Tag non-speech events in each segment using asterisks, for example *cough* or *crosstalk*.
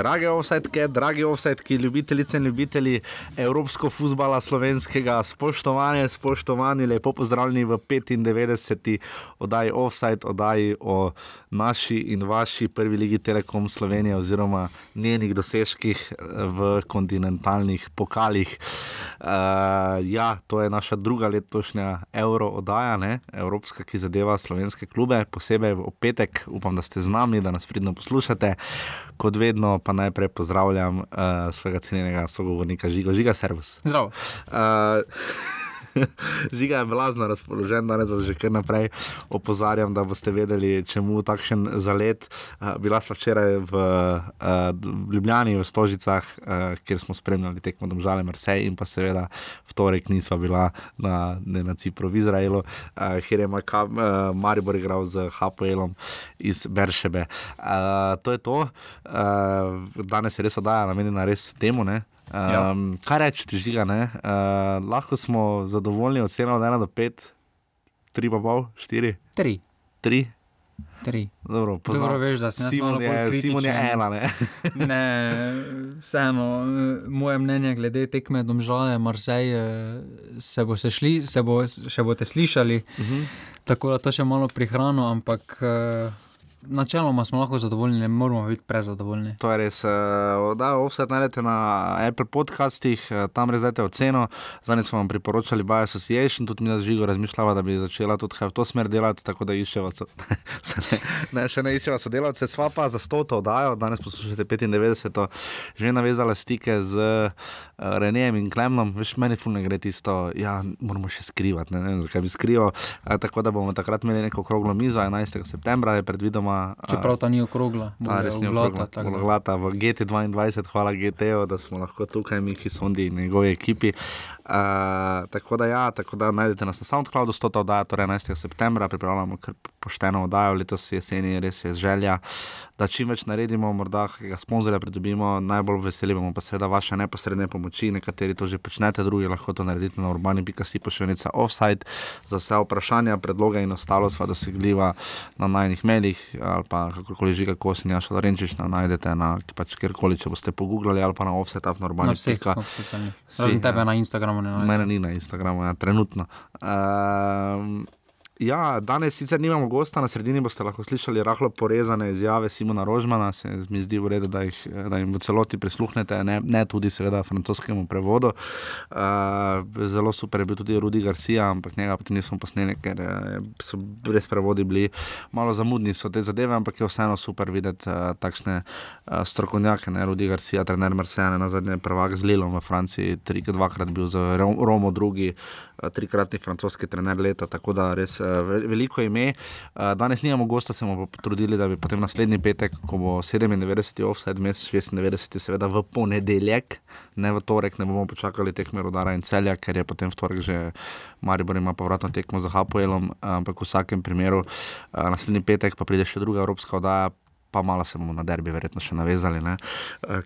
Drage offsetke, dragi offsetki, ljubitelice in ljubitelji evropsko futbola slovenskega, spoštovane, spoštovani, lepo pozdravljeni v 95. oddaji Offside, oddaji o naši in vaši prvi ligi Telekom Slovenije oziroma njenih dosežkih v kontinentalnih pokalih. Uh, ja, to je naša druga letošnja euro oddaja, ne? evropska, ki zadeva slovenske klube, posebej v petek. Upam, da ste z nami, da nas pridno poslušate. Kot vedno, pa najprej pozdravljam uh, svojega cenjenega sogovornika Žiga, Žiga Servus. Zdravo. Uh, *laughs* Žiga je blazno razpoložen, danes vas že kar naprej opozarjam, da boste vedeli, čemu takšen zalet. Uh, bila sva včeraj v uh, Ljubljani, v Stožicah, uh, kjer smo spremljali tekmo Domžale Marsej in pa seveda v torek nisva bila na, na Cipru v Izraelu, kjer je Maribor igral z Hapoelom iz Beršebe. To je to. Danes je res oddaja namenjena res temu, ne? Um, kaj reči, ti žiga? Uh, lahko smo zadovoljni od 7 do 1 do 5, 3 pa pol, 4, Tri. 3. Tri. Dobro, poznam. Dobro veš, da sem jaz Simon je, Simon je ena, ne. *laughs* *laughs* Ne, vseeno, moje mnenje glede tekme Domžale, Marsej, eh, se, bo se, šli, se bo, še boste slišali, Uh -huh. tako da to še malo prihrano, ampak eh, načeloma smo lahko zadovoljni, ne moramo biti prezadovoljni. To je res. Uh, da, offset najdete na Apple podcastih, uh, tam res dajte oceno. Zdaj smo vam priporočali Bio Association, tudi mi z Žigo razmišljava, da bi začela tudi v to smer delati, tako da iščeva. So, *laughs* ne, ne, še ne iščeva sodelavce, sva pa za 100 to oddajo, danes poslušate 95, že navezala stike z uh, Renejem in Klemnom, veš, meni fulno gre tisto, ja, moramo še skrivati, ne, ne vem, zakaj bi skrival. Uh, tako da bomo takrat imeli neko okroglo mizo, 11. septembra je predvidoma. Uh, Čeprav ta ni okrogla, Ta res ni okrogla, v GT22, hvala GT-ju, da smo lahko tukaj, mi, ki oni in njegovi ekipi. Uh, tako da, ja, tako da najdete nas na SoundCloudu, 100. oddaja, torej 11. septembra, pripravljamo kar pošteno oddajo, letos jeseni res je želja, da čim več naredimo, morda kakega sponzorja pridobimo, najbolj veseli bomo pa seveda vaše neposredne pomoči, nekateri to že počnete, drugi lahko to naredite na urbani.si pošiljnica offside, za vse vprašanja, predloge in ostalo sva dosegljiva na najnih mailih ali pa kakorkoli žiga kosin, Jaša Lorenčič, najdete na pač kjerkoli, če boste pogooglali ali pa na offset, na Na urbani. vseh, socialnih. Si, razen tebe na Instagramu ne najdeš. Mene ni na Instagramu, ja, trenutno. Um, ja, danes sicer nimamo gosta, na sredini boste lahko slišali rahlo porezane izjave Simona Rožmana, se mi zdi v redu, da, jih, da jim v celoti prisluhnete, ne, ne tudi seveda francoskemu prevodu. Uh, zelo super je bil tudi Rudi Garcia, ampak njega potem nismo posneli, ker eh, so res prevodi bili malo zamudni, so te zadeve, ampak je vseeno super videti uh, takšne uh, strokovnjake, ne Rudi Garcia, trener Marsejana, na zadnje prvak z Lilom v Franciji, trikrat, dvakrat bil z Ro- Romo drugi, uh, trikratni francoski trener leta, tako da res veliko ime. Danes nimamo gosta, se bomo potrudili, da bi potem naslednji petek, ko bo 97. offside, mesec 96. seveda v ponedeljek, ne v torek, ne bomo počakali tekme Rodara in Celja, ker je potem v torek že Maribor ima povratno tekmo za Hapoelom, ampak v vsakem primeru naslednji petek pa pride še druga evropska oddaja. Pa malo se bomo na derbi verjetno še navezali, ne,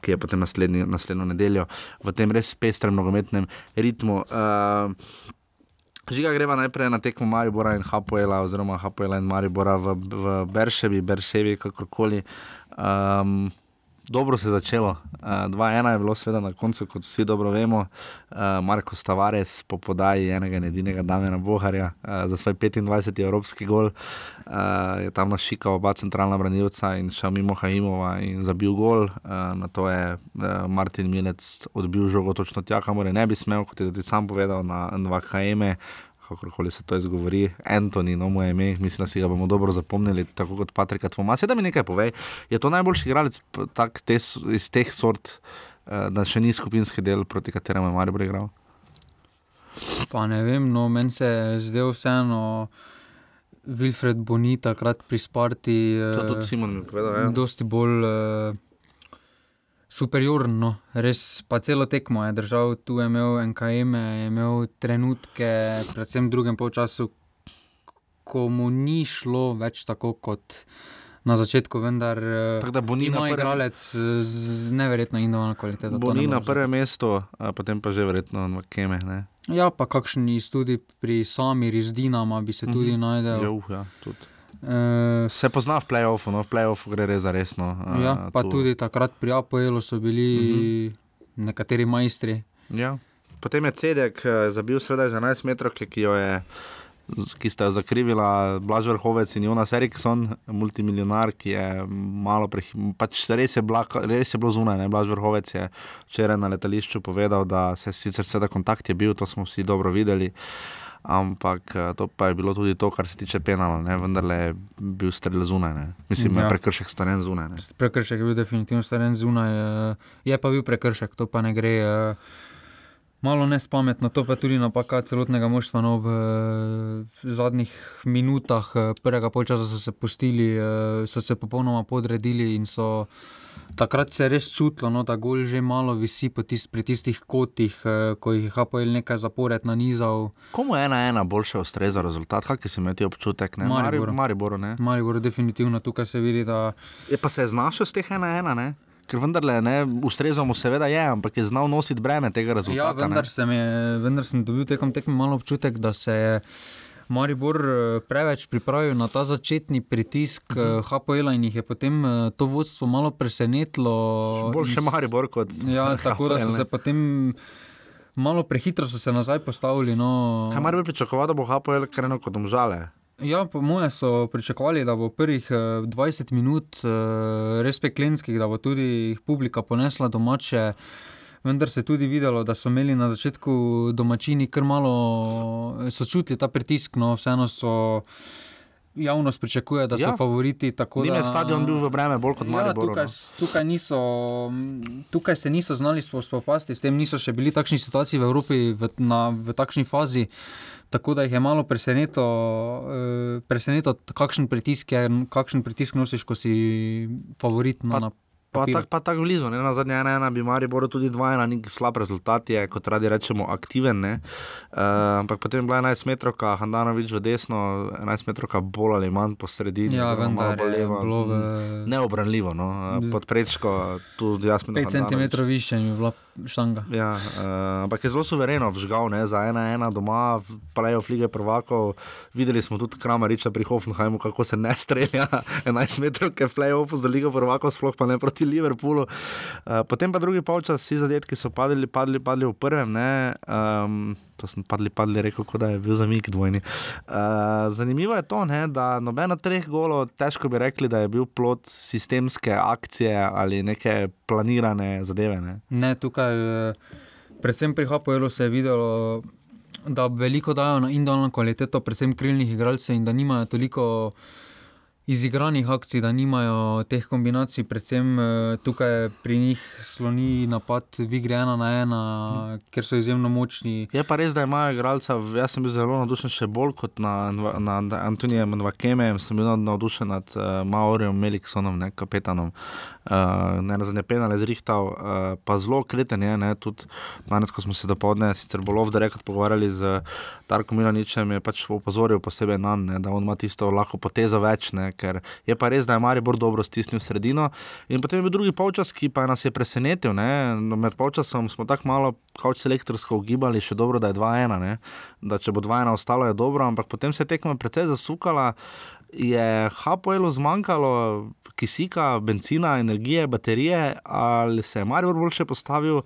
ki je potem naslednji, naslednjo nedeljo v tem res pestrem nogometnem ritmu. Uh, Žiga greva najprej na tekmo Maribora in Hapoela, oziroma Hapoela in Maribora v, v Berševi, Berševi, kakorkoli. Um, dobro se je začelo. Uh, 2-1 je bilo, seveda, na koncu, kot vsi dobro vemo, uh, Marko Stavares po podaji enega in edinega Damena Boharja uh, za svoj 25. evropski gol. Uh, je tam našikal oba centralna branilca in šel mimo Haimova in zabil gol. Uh, na to je uh, Martin Milec odbil žogo točno tja, kamor ne bi smel, kot je tudi sam povedal na NVKM. Kakorkoli se to izgovori, Antoni, no moje ime, mislim, da si ga bomo dobro zapomnili, tako kot Patrika Tvoma. Sedaj mi nekaj povej, je to najboljši igralec tak, te, iz teh sort, eh, da še ni skupinski del, proti kateremu je Maribor igral? Pa ne vem, no, meni se je zdel vseeno Wilfred Boni takrat pri Sparti. To je eh, tudi Simon mi povedal. Ja. Dosti bolj uh, superiorno, no. res pa celo tekmo je držal, tu je imel NKM, je imel trenutke, predvsem v drugem polčasu, ko mu ni šlo več tako kot na začetku, vendar eh, da na ima prvem- igralec z neverjetno individualno kvaliteto. to Bo ni na prvem mestu, a potem pa že verjetno v Keme. Ne? Ja, pa kakšni tudi pri sami Rizdinama bi se tudi Mhm. najdel. Ja, uh, ja, tudi. Uh, Se pozna v playoffu, no v playoffu gre res za resno. Uh, ja, pa tu. tudi takrat pri Apoelu so bili uh -huh. nekateri majstri. Ja. Potem je Cedek eh, zabil seveda za 11 metrov, ki jo je. Ki sta jo zakrivila Blaž Vrhovec in Jonas Erikson, multimilionar, ki je malo prehitro. Pač res, je bila- res je bilo zunaj. Ne? Blaž Vrhovec je včeraj na letališču povedal, da se sicer seveda kontakt je bil, to smo vsi dobro videli. Ampak eh, to pa je bilo tudi to, kar se tiče penala, ne? vendar je bil strelj zunaj. Ne? Mislim, da Ja. je prekršek storjen zunaj. Ne? Prekršek je bil definitivno staren zunaj, uh, je pa bil prekršek, to pa ne gre. Uh, Malo nespametno, to pa tudi napaka celotnega moštva. No, v, v zadnjih minutah eh, prvega polčasa so se pustili, eh, so se popolnoma podredili in so takrat se je res čutilo, no, da gol že malo visi tist, pri tistih kotih, eh, ko jih je HPL nekaj zapored nanizal. Komu je ena ena boljša ustreza rezultat? Kakšen si imel ti občutek? Ne? Mariboru. Mari- Mariboru ne? Maribor definitivno tukaj se vidi, da Je pa se je znašel z teh ena ena, ne? ker vendarle ne, ustrezamo seveda je, ampak je znal nositi breme tega Ja, rezultata. vendar, ne. sem je, vendar sem dobil tekom tekme malo občutek, da se je Maribor eh, preveč pripravil na ta začetni pritisk uh Mhm. -huh. HPL in jih je potem eh, to vodstvo malo presenetilo. Bolj še In s- Maribor kot Ja, *laughs* tako da so HPL, se potem malo prehitro so se nazaj postavili. No. Kaj Maribor pričakoval, da bo HPL krenil kot omžale? Ja, po moje so pričakovali, da bo prvih eh, 20 minut eh, res peklenskih, da bo tudi publika ponesla domače. Vendar se je tudi videlo, da so imeli na začetku domačini kar malo, eh, so čutili ta pritisk, no vseeno so. Javnost pričakuje, da so Ja. favoriti. tako Njim je stadion bil v breme bolj kot Ja, Maribor. tukaj, s- tukaj, niso, tukaj se niso znali spo- spopasti s tem, niso še bili takšni situaciji v Evropi, v, na, v takšni fazi. Tako da jih je malo presenetilo, eh, presenetilo kakšen, pritisk je, kakšen pritisk nosiš, ko si favorit no, na Pa tako tak blizu, ne? na zadnje ena ena bi Maribor tudi dva ena, ni slab rezultat, je kot radi rečemo aktiven. ne. Uh, ampak potem je bila 11 metrovka, Handanovič v desno, 11 metrovka bolj ali manj po sredini. Ja, vendar je levo. bilo v Neobranljivo, no? Z- pod prečko, tu jasno. 5 cm više je bila štanga. Ja, uh, ampak je zelo suvereno vžgal ne, za ena ena doma, pravijo flige prvakov. Videli smo tudi Kramariča pri Hoffenheimu, kako se ne strelja *laughs* 11 metrov, ki je play-off za ligo prvakov, sploh pa ne proti Liverpoolu. Uh, potem pa drugi polčas, vsi zadetki so padli, padli, padli v prvem. Ne, um, to sem padli, padli, rekel, da je bil zamik dvojni. Uh, zanimivo je to, ne, da noben od treh golov, težko bi rekli, da je bil plot sistemske akcije ali neke planirane zadeve. Ne. Ne, tukaj, eh, predvsem pri HPL-u se je videlo, da veliko dajo na individualno kvaliteto, predvsem krilnih igralcev in da nimajo toliko izigranih akcij, da nimajo teh kombinacij, predvsem eh, tukaj pri njih sloni napad v igri ena na ena, ker so izjemno močni. Je pa res, da imajo igralca, jaz sem bil zelo navdušen še bolj kot na, na, na Antonijem Nvakemejem, sem bil navdušen nad uh, Maorijem Meliksonom, ne, kapetanom. Uh, ne na zadnje penale zrihtal, uh, pa zelo kreten je, ne, tudi danes, ko smo se dopoledne, sicer bolj ovdje rekli, pogovarjali z Darkom Milaničem, je pač opozoril posebej nam, ne, da on ima tisto lahko potezo več, ne, ker je pa res, da je Maribor dobro stisnil sredino. In potem je bil drugi polčas, ki pa nas je presenetil. Ne, no, med polčasom smo tako malo kauč selektorsko ugibali, še dobro, da je 2-1, ne, da če bo 2-1 ostalo, je dobro, ampak potem se je tekma precej zasukala. Je HPL zmanjkalo kisika, benzina, energije, baterije, ali se je Maribor boljše postavil.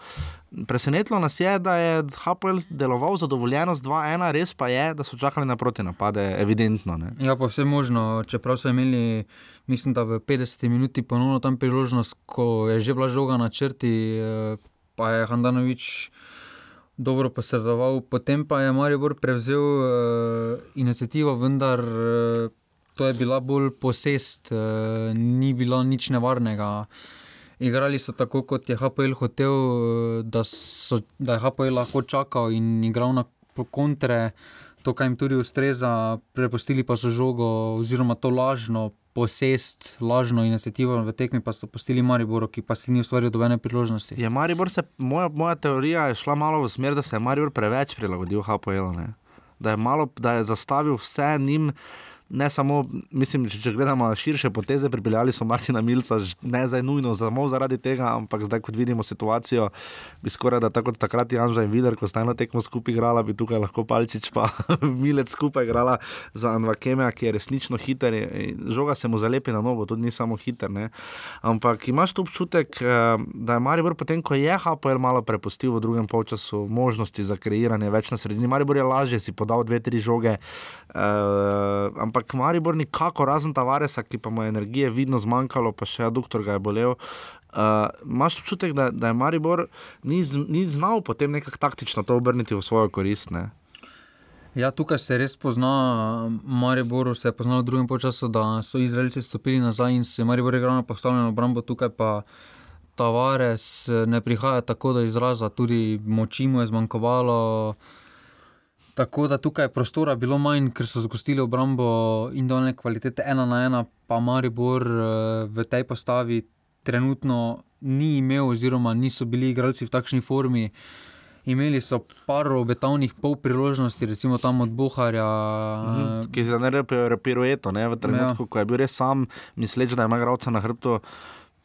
Presenetilo nas je, da je HPL deloval zadovoljeno z 2-1, res pa je, da so čakali na proti napade, evidentno. Ne. Ja, pa vse možno, čeprav so imeli, mislim, da v 50 minuti ponovno tam priložnost, ko je že bila žoga na črti, eh, pa je Handanovič dobro posredoval, potem pa je Maribor prevzel uh, inicijativo, vendar uh, to je bila bolj posest, uh, ni bilo nič nevarnega. Igrali so tako, kot je HPL hotel, eh, da, so, da je HPL lahko čakal in igral na kontre, to, kar jim tudi ustreza, prepustili pa so žogo, oziroma to lažno posest, lažno inicijativo v tekmi, pa so pustili Mariboru, ki pa si ni ustvaril dobene priložnosti. Je Maribor se, moja, moja teorija je šla malo v smer, da se je Maribor preveč prilagodil HPL. Ne? Da je, malo, da je zastavil vse njim ne samo, mislim, če, če gledamo širše poteze, pripeljali so Martina Milca, ne zdaj nujno samo zaradi tega, ampak zdaj, kot vidimo situacijo, bi skoraj da tako takrat Janža in Vidar, ko sta eno tekmo skupaj igrala, bi tukaj lahko Palčič pa *laughs* Milec skupaj igrala za Anvakemea, ki je resnično hiter. Žoga se mu zalepi na novo, tudi ni samo hiter. Ne? Ampak imaš tu občutek, eh, da je Maribor potem, ko je HPL malo prepustil v drugem polčasu možnosti za kreiranje več na sredini. Maribor je lažje si podal dve, tri žoge, uh, ampak Maribor nikako, razen Tavaresa, ki pa mu je energije vidno zmanjkalo, pa še doktor ga je bolel. Uh, Máš občutek, da, da je Maribor ni, z- ni znal potem nekako taktično to obrniti v svojo korist? Ne? Ja, tukaj se res pozna, Mariboru se je poznalo v drugem času, da so Izraelci stopili nazaj in se je Maribor igral na postavljeno obrambo, tukaj pa Tavares eh, ne prihaja tako do izraza, tudi moči mu je zmanjkovalo. Tako da tukaj je prostora bilo manj, ker so zgostili obrambo individualne kvalitete ena na ena, pa Maribor eh, v tej postavi trenutno ni imel, oziroma niso bili igralci v takšni formi. Imeli so par obetavnih pol priložnosti, recimo tam od Buharja. Mhm. Ki si da ne pirueto, ne v trenutku, ja. ko je bil res sam, misleč, da ima igralca na hrbtu.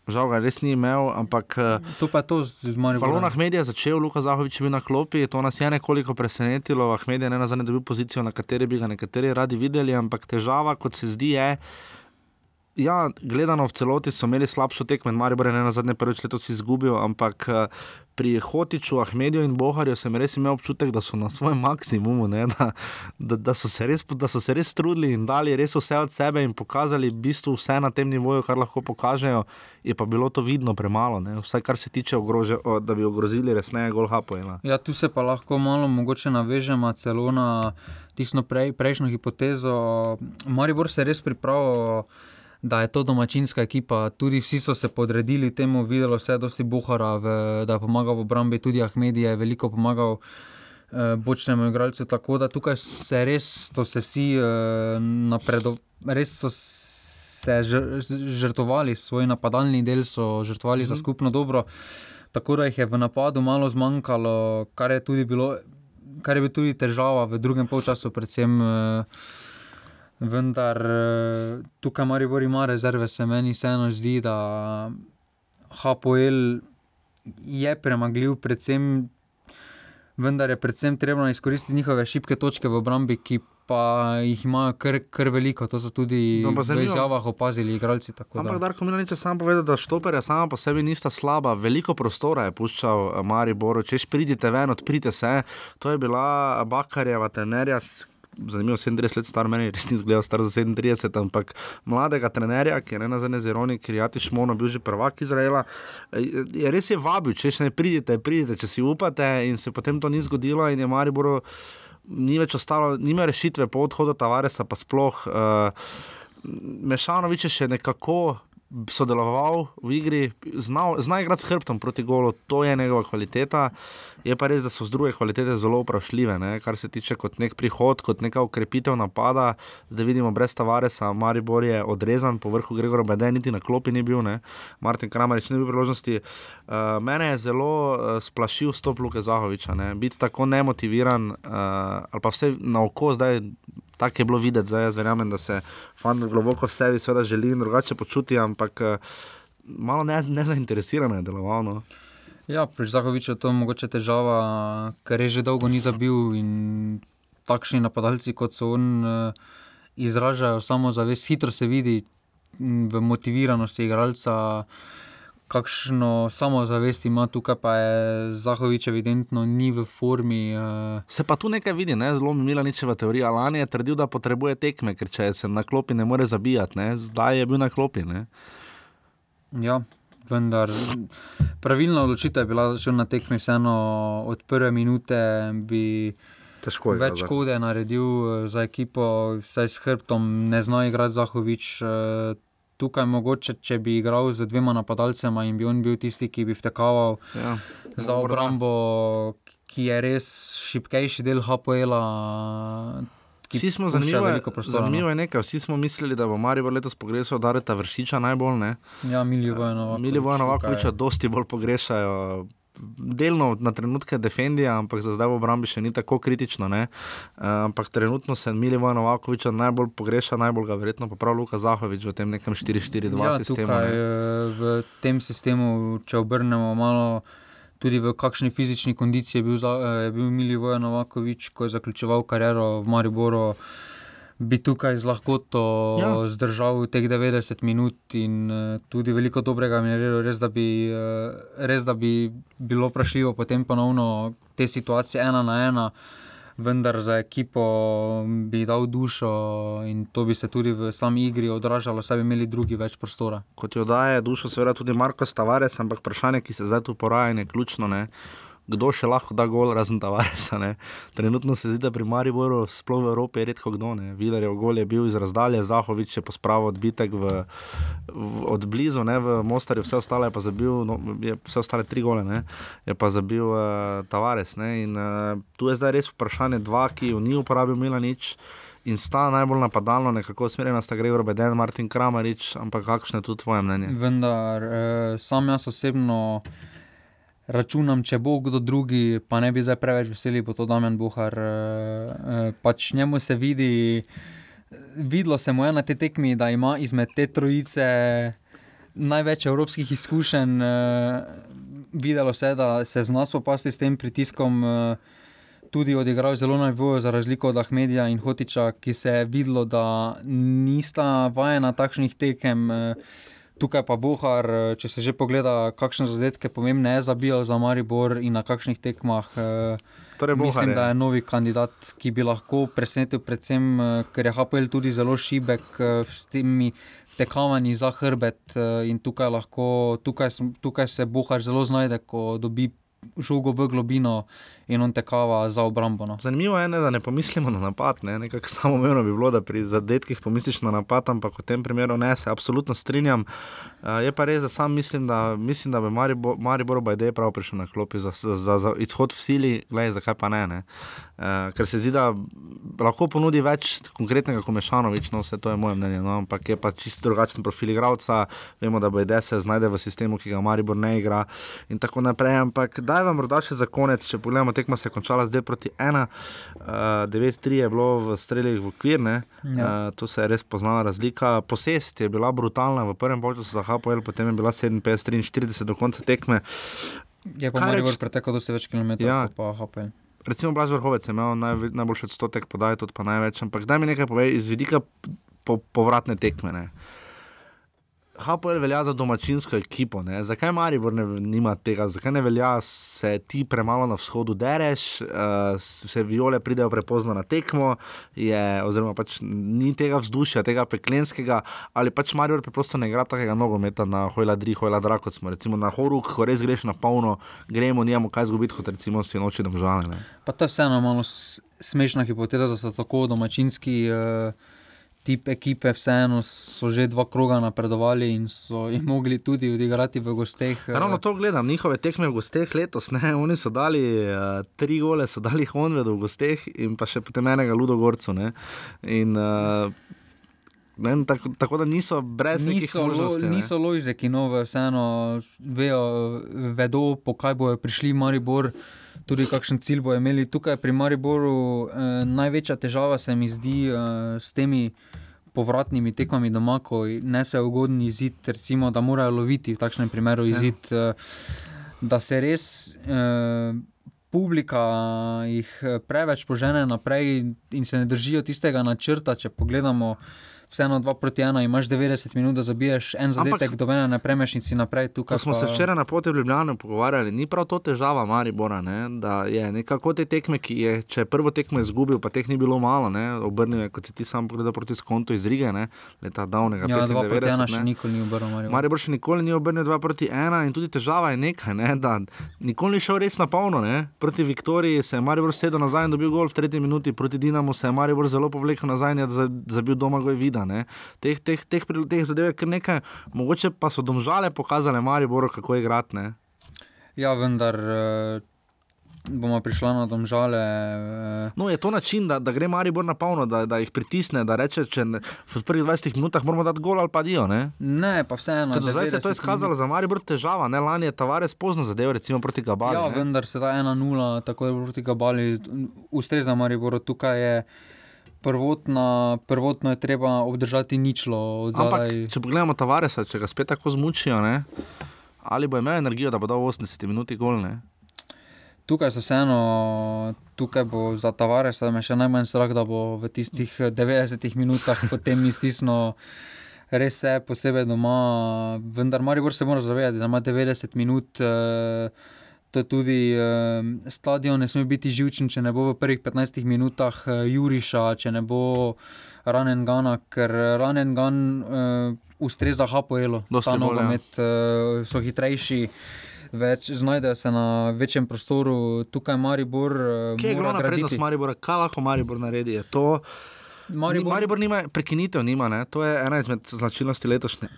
Žal ga res ni imel, ampak eh, To pa je to z Mariborom. Falon Ahmed je začel, Luka Zahovič je bil na klopi, to nas je nekoliko presenetilo. Ahmed je ne na zadnje dobil pozicijo, na kateri bi ga nekateri radi videli, ampak težava, kot se zdi, je. Ja, gledano v celoti so imeli slabšo tekmo, in Maribor je ne na zadnje prvič letos izgubil, ampak eh, pri Hotiču, Ahmediju in Boharju sem res imel občutek, da so na svojem maksimumu, ne, da, da, da, so res, da so se res trudili in dali res vse od sebe in pokazali v bistvu vse na tem nivoju, kar lahko pokažejo, je pa bilo to vidno premalo, ne, vsaj kar se tiče, ogrože, o, da bi ogrozili resneje gol Hapoela. Ja, tu se pa lahko malo mogoče navežemo celo na tisto prej, prejšnjo hipotezo. Maribor se je res pripravil, da je to domačinska ekipa. Tudi vsi so se podredili temu, videlo se je dosti Buhara, v, da je pomagal v obrambi, tudi Ahmed je veliko pomagal. eh, Bočnemu igralcu, tako da tukaj se res, so se vsi eh, napredovali, res so se žr- žrtvovali, svoj napadalni del so žrtvovali za skupno dobro. Tako da jih je v napadu malo zmanjkalo, kar je tudi bilo, kar je bil tudi težava v drugem polčasu, predvsem. eh, Vendar eh, tukaj Maribor ima rezerve, se meni vseeno zdi, da HPL je premagljiv, predvsem, vendar je predvsem treba izkoristiti njihove šibke točke v obrambi, ki pa jih imajo kar, kar veliko. To so tudi No, v izjavah opazili igralci. tako da. Ampak Darko Milanič je sam povedal, da štoperja sama po sebi nista slaba, veliko prostora je puščal eh, Mariboru, češ pridite ven, odprite se. To je bila Bakarjeva trenerja. Zanimivo, 37 let star, meni res ni izgledal star za 37, ampak mladega trenerja, ki je ne nazadnje z Ironi, ki je Jatiš Mono bil že prvak Izraela, eh, je res je vabil, če še ne pridite, pridite, če si upate in se potem to ni zgodilo in je Mariboru ni več ostalo, nima rešitve po odhodu Tavaresa, pa sploh. Uh, Mešanovič je še nekako sodeloval v igri, znal, zna igrati s hrbtom proti golu, to je njegova kvaliteta. Je pa res, da so z druge kvalitete zelo vprašljive, ne? kar se tiče kot nek prihod, kot neka ukrepitev napada. Zdaj vidimo, brez Tavaresa, Maribor je odrezan, po vrhu Gregora Bede, niti na klopi ni bil, ne? Martin Kramarič ni bil priložnosti. Uh, mene je zelo uh, splašil stop Luke Zahoviča, ne? biti tako nemotiviran uh, ali pa vse na oko zdaj. Tako je bilo videti, zdaj jaz verjamem, da se fant globoko v sebi seveda želi in drugače počuti, ampak eh, malo ne, nezainteresirano je deloval. No. Ja, pri Zahoviču je to mogoče težava, ker je že dolgo ni zabil in takšni napadalci kot so on eh, izražajo samozavest, hitro se vidi v motiviranosti igralca. Kakšno samozavest ima tukaj, pa je Zahovič evidentno ni v formi. eh, Se pa tu nekaj vidi, ne? zelo Milaničeva teorija. Lani je trdil, da potrebuje tekme, ker če se na klopi ne more zabijati, ne? zdaj je bil na klopi. Ne? Ja, vendar pravilna odločitev je bila, da šel na tekmi vseeno od prve minute. Bi Težko je. več škode naredil eh, za ekipo, vsaj s hrbtom, ne zna igrati Zahovič. Tukaj mogoče, če bi igral z dvema napadalcema in bi on bil tisti, ki bi vtekaval Ja. za obrambo, ki je res šipkejši del HPL-a. Vsi smo pušča zanimivo, veliko prostora, no. zanimivo je nekaj. Vsi smo mislili, da bo Maribor letos pogrešal Dareta Vršiča najbolj. Ne? Ja. Milivoja tukaj- Novakoviča dosti bolj pogrešajo. Delno na trenutke defendija, ampak za zdaj v obrambi še ni tako kritično. Uh, ampak trenutno se Milivoja Novakoviča najbolj pogreša, najbolj ga verjetno pa prav Luka Zahovič v tem nekem 4-4-2 Ja, sistemu. tukaj, ne. eh, v tem sistemu, če obrnemo malo, tudi v kakšni fizični kondiciji je bil, eh, je bil Milivoje Novakovič, ko je zaključoval kariero v Mariboru. Bi tukaj z lahkoto Ja. zdržal teh 90 minut in uh, tudi veliko dobrega mi je naredil, res da, bi, uh, res da bi bilo vprašljivo potem ponovno te situacije ena na ena, vendar za ekipo bi dal dušo in to bi se tudi v sami igri odražalo, saj bi imeli drugi več prostora. Kot jo daje dušo, seveda tudi Marko Stavares, ampak vprašanje, ki se zdaj tu poraja, je ključno. Ne? Kdo še lahko da gol, razen Tavaresa? Ne? Trenutno se zdi, da pri Mariboru, sploh v Evropi, je redko kdo. Vidarjev gol je bil iz razdalje, Zahovič je pospravil odbitek v, v, od blizu, ne? v Mostarju, vse ostale je pa zabil, no, je, vse ostale tri gole, ne? je pa zabil uh, Tavares. Ne? In uh, tu je zdaj res vprašanje, dva, ki jo ni uporabil Milanič. In sta najbolj napadalno, nekako usmerjena sta Gregor Beden, Martin Kramarič, ampak kakšno je tu tvoje mnenje? Vendar eh, sam jaz osebno računam, če bo kdo drugi, pa ne bi zdaj preveč veseli, bo to Damien Buhar. Eh, eh, pač njemu se vidi, videlo se mu je na tej tekmi, da ima izmed te trojice največ evropskih izkušenj. Eh, videlo se je, da se zna spopasti s tem pritiskom. Tudi odigral zelo na nivoju, za razliko od Ahmedija in Hotiča, ki se je videlo, da nista vajena takšnih tekem. eh, Tukaj pa Bohar, eh, če se že pogleda, kakšne zadetke pomembne je zabijal za Maribor in na kakšnih tekmah. eh, Torej, Bohar Mislim, je. da je novi kandidat, ki bi lahko presenetil, predvsem eh, ker je HPL tudi zelo šibek s temi tekavanji za hrbet in tukaj, lahko, tukaj, tukaj se Bohar zelo znajde, ko dobi žogo v globino in on tekava za obrambo. No. Zanimivo je, ne, da ne pomislimo na napad. Ne. Nekako samoumevno bi bilo, da pri zadetkih pomisliš na napad, ampak v tem primeru ne, se absolutno strinjam. Uh, je pa res, da sam mislim, da, mislim, da bi Maribor, Maribor Bajde prav prišel na klopi za, za, za, za izhod v sili, gledaj, zakaj pa ne. ne. Uh, ker se zdi, da lahko ponudi več konkretnega kot Mešanovič, no vse to je moje mnenje, no, ampak je pa čisto drugačen profil igralca. Vemo, da Bajde se znajde v sistemu, ki ga Maribor ne igra in tako naprej. Ampak daj vam morda še za konec, če pogledamo, tekma se je končala zdaj proti 1, uh, 9-3 je bilo v streljih v okvir, ne. Ja. Uh, tu se je res poznala razlika. Posest je bila brutalna v prvem času za HPL, potem je bila 57-43 do konca tekme. Je pa Kaj Maribor reč- pretekel dosti več kilometrov, Ja. pa HPL. Recimo Blaž Vrhovec je imel naj, najboljši odstotek podaj, tudi pa največ. Ampak daj mi nekaj povej iz vidika po, povratne tekme. Ne. HPL velja za domačinsko ekipo. Ne? Zakaj Maribor ne, nima tega, zakaj ne velja, se ti premalo na vzhodu dereš, uh, se viole pridejo prepozno na tekmo, je, oziroma pač ni tega vzdušja, tega peklenskega, ali pač Maribor preprosto ne igra takega nogometa na hojla dri, hojla dra, kot smo recimo na horuk, ko res greš na polno, gremo, nijamo kaj zgubiti, kot recimo si noči domžale. Ne? Pa to je vseeno malo smešna hipoteza, da so tako domačinski uh, tip ekipe, vseeno so že dva kroga napredovali in so jih mogli tudi odigrati v gosteh. eh, Ravno to gledam, njihove tekme v gosteh letos. Ne? *laughs* Oni so dali uh, tri gole, so dali Honvedu v gosteh in pa še potem enega Ludogorcu. Ne? In, uh, ne, tako, tako da niso brez Niso, lo, možnosti. ne. niso ložeki, no, vseeno vejo, vedo, po kaj bojo prišli Maribor, tudi kakšen cilj bojo imeli. Tukaj pri Mariboru eh, največja težava se mi zdi eh, s temi povratnimi tekmami doma, ko ne se ugodni izid, recimo, da morajo loviti v takšnem primeru izid, ja. da se res. Eh, Publika jih eh, preveč požene naprej in se ne držijo tistega načrta. Če pogledamo, vseeno 2 proti 1, imaš 90 minut, da zabiješ en zadetek, do mene ne premeš in si naprej tukaj. smo se včeraj na poti v Ljubljano pogovarjali, ni prav to težava Maribora, ne? da je nekako te tekme, ki je, če je prvo tekmo izgubil, pa teh ni bilo malo, ne? obrnil je, kot si ti sam pogledal proti skontu iz Rige, ne? leta davnega Ja, 2 proti 1 95. še nikoli ni obrnil. Maribor. Maribor še nikoli ni obrnil 2 proti 1 in tudi težava je nekaj, ne? da nikoli ni šel res na polno. Ne? Proti Viktoriji se je Maribor sedel nazaj in dobil gol v tretji minuti, proti Dinamu se je Maribor zelo povlekel nazaj in je za- zabil doma goj vida. Ne? Teh, teh, teh, teh zadev je kar nekaj, mogoče pa so domžale pokazale Mariboru, kako je igrati. ne. Ja, vendar, eh, bomo prišli na domžale. eh, No, je to način, da, da gre Maribor na polno, da, da jih pritisne, da reče, če ne, v prvih 20 minutah moramo dati gol ali pa dio. Ne? Ne, pa vseeno. Tudi zdaj se je to 90 izkazalo za Maribor težava, ne lani je Tavares pozno zadev, recimo proti Gabalu. Ja, ne. vendar se ta 1-0, tako je proti Gabali, ustreza Mariboru. Tukaj je prvotna, prvotno je treba obdržati ničlo Ampak, če pogledamo Tavaresa, če ga spet tako zmučijo, ne? ali bo imel energijo, da bo dal 80 minut gol. Ne? Tukaj so vseeno, tukaj bo za Tavaresa me še najmanj strah, da bo v tistih 90 minutah *laughs* potem iztisnil. Res je, posebej doma, vendar Maribor se mora zavedati, da ima 90 minut. eh, To je tudi eh, stadion, ne sme biti živčen, če ne bo v prvih 15 minutah eh, Juriša, če ne bo ranen Gana, ker ranen Gan eh, ustreza Hapoelu. Ta ja. nogomet eh, so hitrejši. Več, znajdejo se na večjem prostoru, tukaj Maribor. eh, Kje je glavna prednost graditi. Maribora, kaj lahko Maribor naredi? Je To, Maribor, Maribor, nima prekinitev, nima, ne? to je ena izmed značilnosti letošnje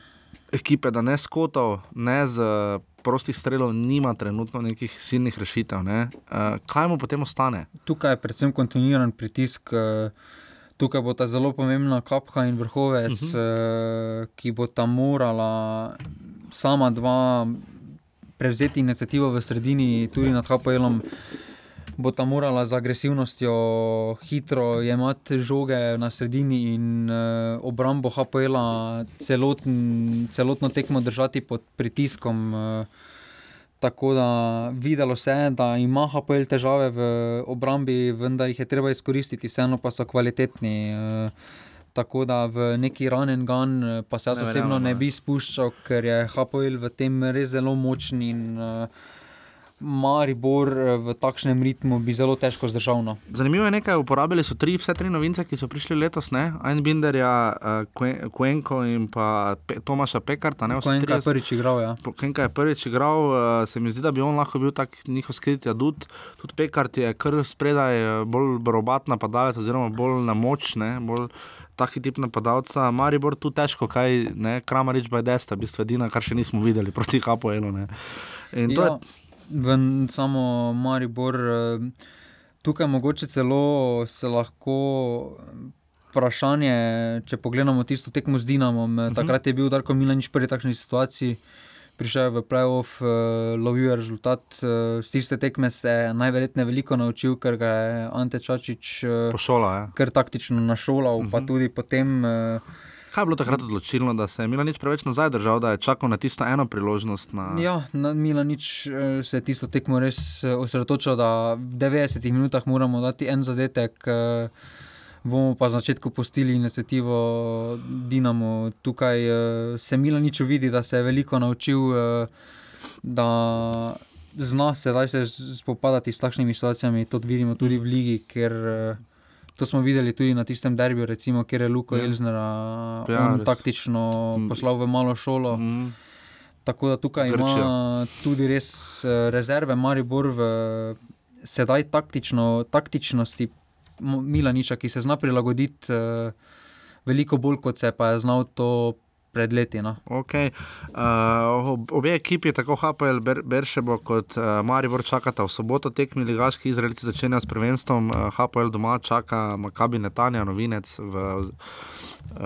ekipe, da ne skotov, ne z eh, prostih strelov, nima trenutno nekih silnih rešitev. Ne? Uh, kaj mu potem ostane? tukaj je predvsem kontinuiran pritisk. eh, Tukaj bo ta zelo pomembna kapka in vrhovec, uh. -huh. ki bo tam morala sama dva prevzeti inicijativo v sredini, tudi nad HPL-om. Bo tam morala z agresivnostjo hitro jemati žoge na sredini in uh, obrambo HPL-a celotn, celotno tekmo držati pod pritiskom. Uh, Tako da videlo se je, da ima HPL težave v obrambi, vendar jih je treba izkoristiti, vseeno pa so kvalitetni. eh, Tako da v neki ranen gan, eh, pa se jaz osebno ne. bi spuščal, ker je HPL v tem res zelo močen in uh, Maribor eh, v takšnem ritmu bi zelo težko zdržal. No. Zanimivo je nekaj, uporabili so tri, vse tri novince, ki so prišli letos, ne? Einbinderja, uh, Kuenko in pa Pe Tomaša Pekarta. Ne? Ko Vsi je trije enkrat prvič igral, ja. Kenka je prvič igral, se mi zdi, da bi on lahko bil tak njihov skriti adut. Tudi Pekart je kar spredaj eh, bolj robat napadalec, oziroma bolj na moč, ne, bolj taki tip napadalca. Maribor tu težko, kaj ne, Kramarič Bajdesta, v bistvu edina, kar še nismo videli proti Hapoelu. In to Ja, v, samo Maribor, eh, tukaj mogoče celo se lahko. eh, Vprašanje, če pogledamo tisto tekmo z Dinamom, uh -huh. takrat je bil Darko Milanič prvi takšni situaciji, prišel je v playoff, uh, lovil je rezultat. Uh, z tiste tekme se je najverjetneje veliko naučil, ker ga je Ante Čačič uh, je pošola. Ja. kar taktično našolal, uh -huh. pa tudi potem. Uh, Kaj je bilo takrat odločilno, da se je Milanič preveč nazaj držal, da je čakal na tisto eno priložnost? Na... Ja, na Milanič eh, se je tisto tekmo res eh, osredotočil, da v 90 minutah moramo dati en zadetek. eh, Bomo pa na začetku pustili inicijativo Dinamo. Tukaj se Milanič vidi, da se je veliko naučil, da zna sedaj se spopadati s takšnimi situacijami. To vidimo tudi v ligi, ker eh, to smo videli tudi na tistem derbiju, recimo, kjer je Luko Ja. Elznera Ja, taktično Mm. poslal v malo šolo. Mm. Tako da tukaj Grčijo. ima tudi res eh, rezerve, Maribor v sedaj taktično, taktičnosti Milaniča, ki se zna prilagoditi eh, veliko bolj, kot se pa je znal to pred leti. No. Okay. Uh, obe ekipi, tako HPL, Ber Beršebo kot uh, Maribor, čakata v soboto tekmi Ligaški Izraelci začenjajo s prvenstvom. Uh, HPL doma čaka Makabi Netanja, novinec v uh,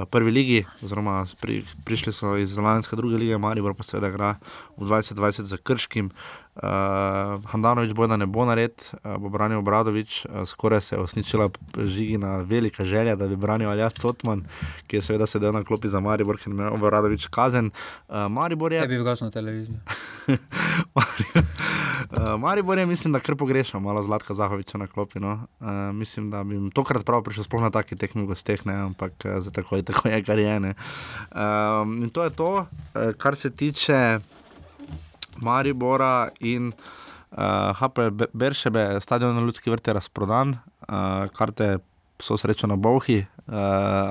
prvi ligi, oziroma pri, prišli so iz Lanske druge lige, Maribor pa seveda igra v 2020 za Krškim. Uh, Handanovič boja ne bo nared, uh, bo branil Obradovič, uh, skoraj se je osničila žigina velika želja, da bi branil Alja Cotman, ki je seveda sedel na klopi za Maribor, ker je Obradovič kazen. Uh, Maribor je. Ne bi gasno televizijo. *laughs* Uh, Maribor je, mislim, da kar pogrešam malo Zlatka Zahoviča na klopi. No. Uh, mislim, da bi jim tokrat prav prišel sploh na taki tekmi gosteh, ne, ampak uh, za tako, tako je, kar je. ne. Um, in to je to, uh, kar se tiče Maribora in uh, HP Be- Beršebe, stadion na Ljudski vrt je razprodan, uh, karte so srečo na Bohi, uh,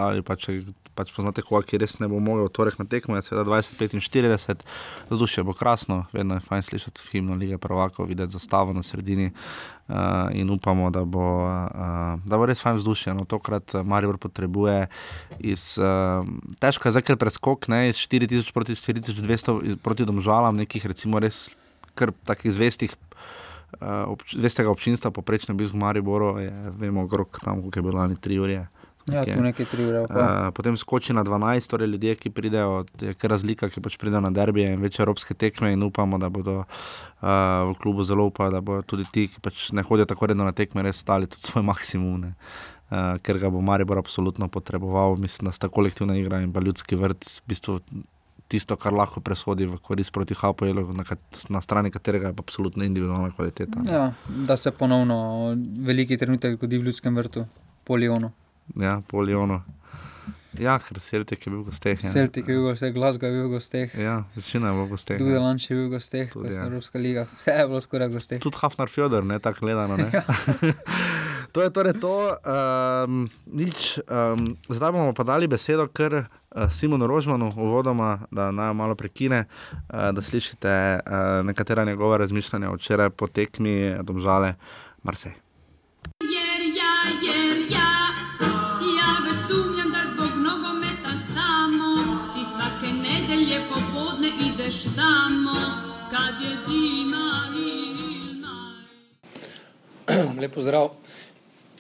ali pa če pač poznate koga, ki res ne bo mogel torek na tekmo, je seveda 20-45, vzdušje bo krasno, vedno je fajn slišati himno Lige Prvakov, videti zastavo na sredini uh, in upamo, da bo, uh, da bo res fajn vzdušje. No, tokrat uh, Maribor potrebuje iz, uh, težko je zdaj kar preskok, ne, iz 4000 proti 4200 iz- proti domžalam, nekih recimo res kar takih zvestih uh, obč, vestega občinstva, poprečne obisk v Mariboru, je, vemo, grok tam, koliko je bilo lani tri ure. Ja, tu nekaj tri ure. Uh, potem skoči na 12, torej ljudje, ki pridejo, je kar razlika, ki pač pridejo na derbije in večje evropske tekme in upamo, da bodo uh, v klubu zelo upali, da bodo tudi ti, ki pač ne hodijo tako redno na tekme, res stali tudi svoj maksimum. Ne. Uh, ker ga bo Maribor absolutno potreboval, mislim, da sta kolektivna igra in pa ljudski vrt, v bistvu tisto, kar lahko presodi v korist proti Hapoelu, na, na strani katerega je absolutno individualna kvaliteta. Ja, da se ponovno veliki trenutek zgodi v ljudskem vrtu, polijono. Ja, polijono. Ja, ker Celtic je bil v gosteh. Ja. Celtic je bil v gosteh, Glasgow je bil v gosteh. Ja, večina je bila v gosteh. Tudi Lanč je bil v gosteh, tudi ja. Evropska liga, *laughs* vse je bilo skoraj v gosteh. Tudi Hafnar Fjodor, ne tako gledano. Ne? Ja. *laughs* to je torej to. Um, nič, um, zdaj bomo pa dali besedo kar uh, Simonu Rožmanu, uvodoma, da naj malo prekine, uh, da slišite uh, nekatera njegova razmišljanja včeraj po tekmi Domžale Marsej. *clears throat* Lepo zdrav.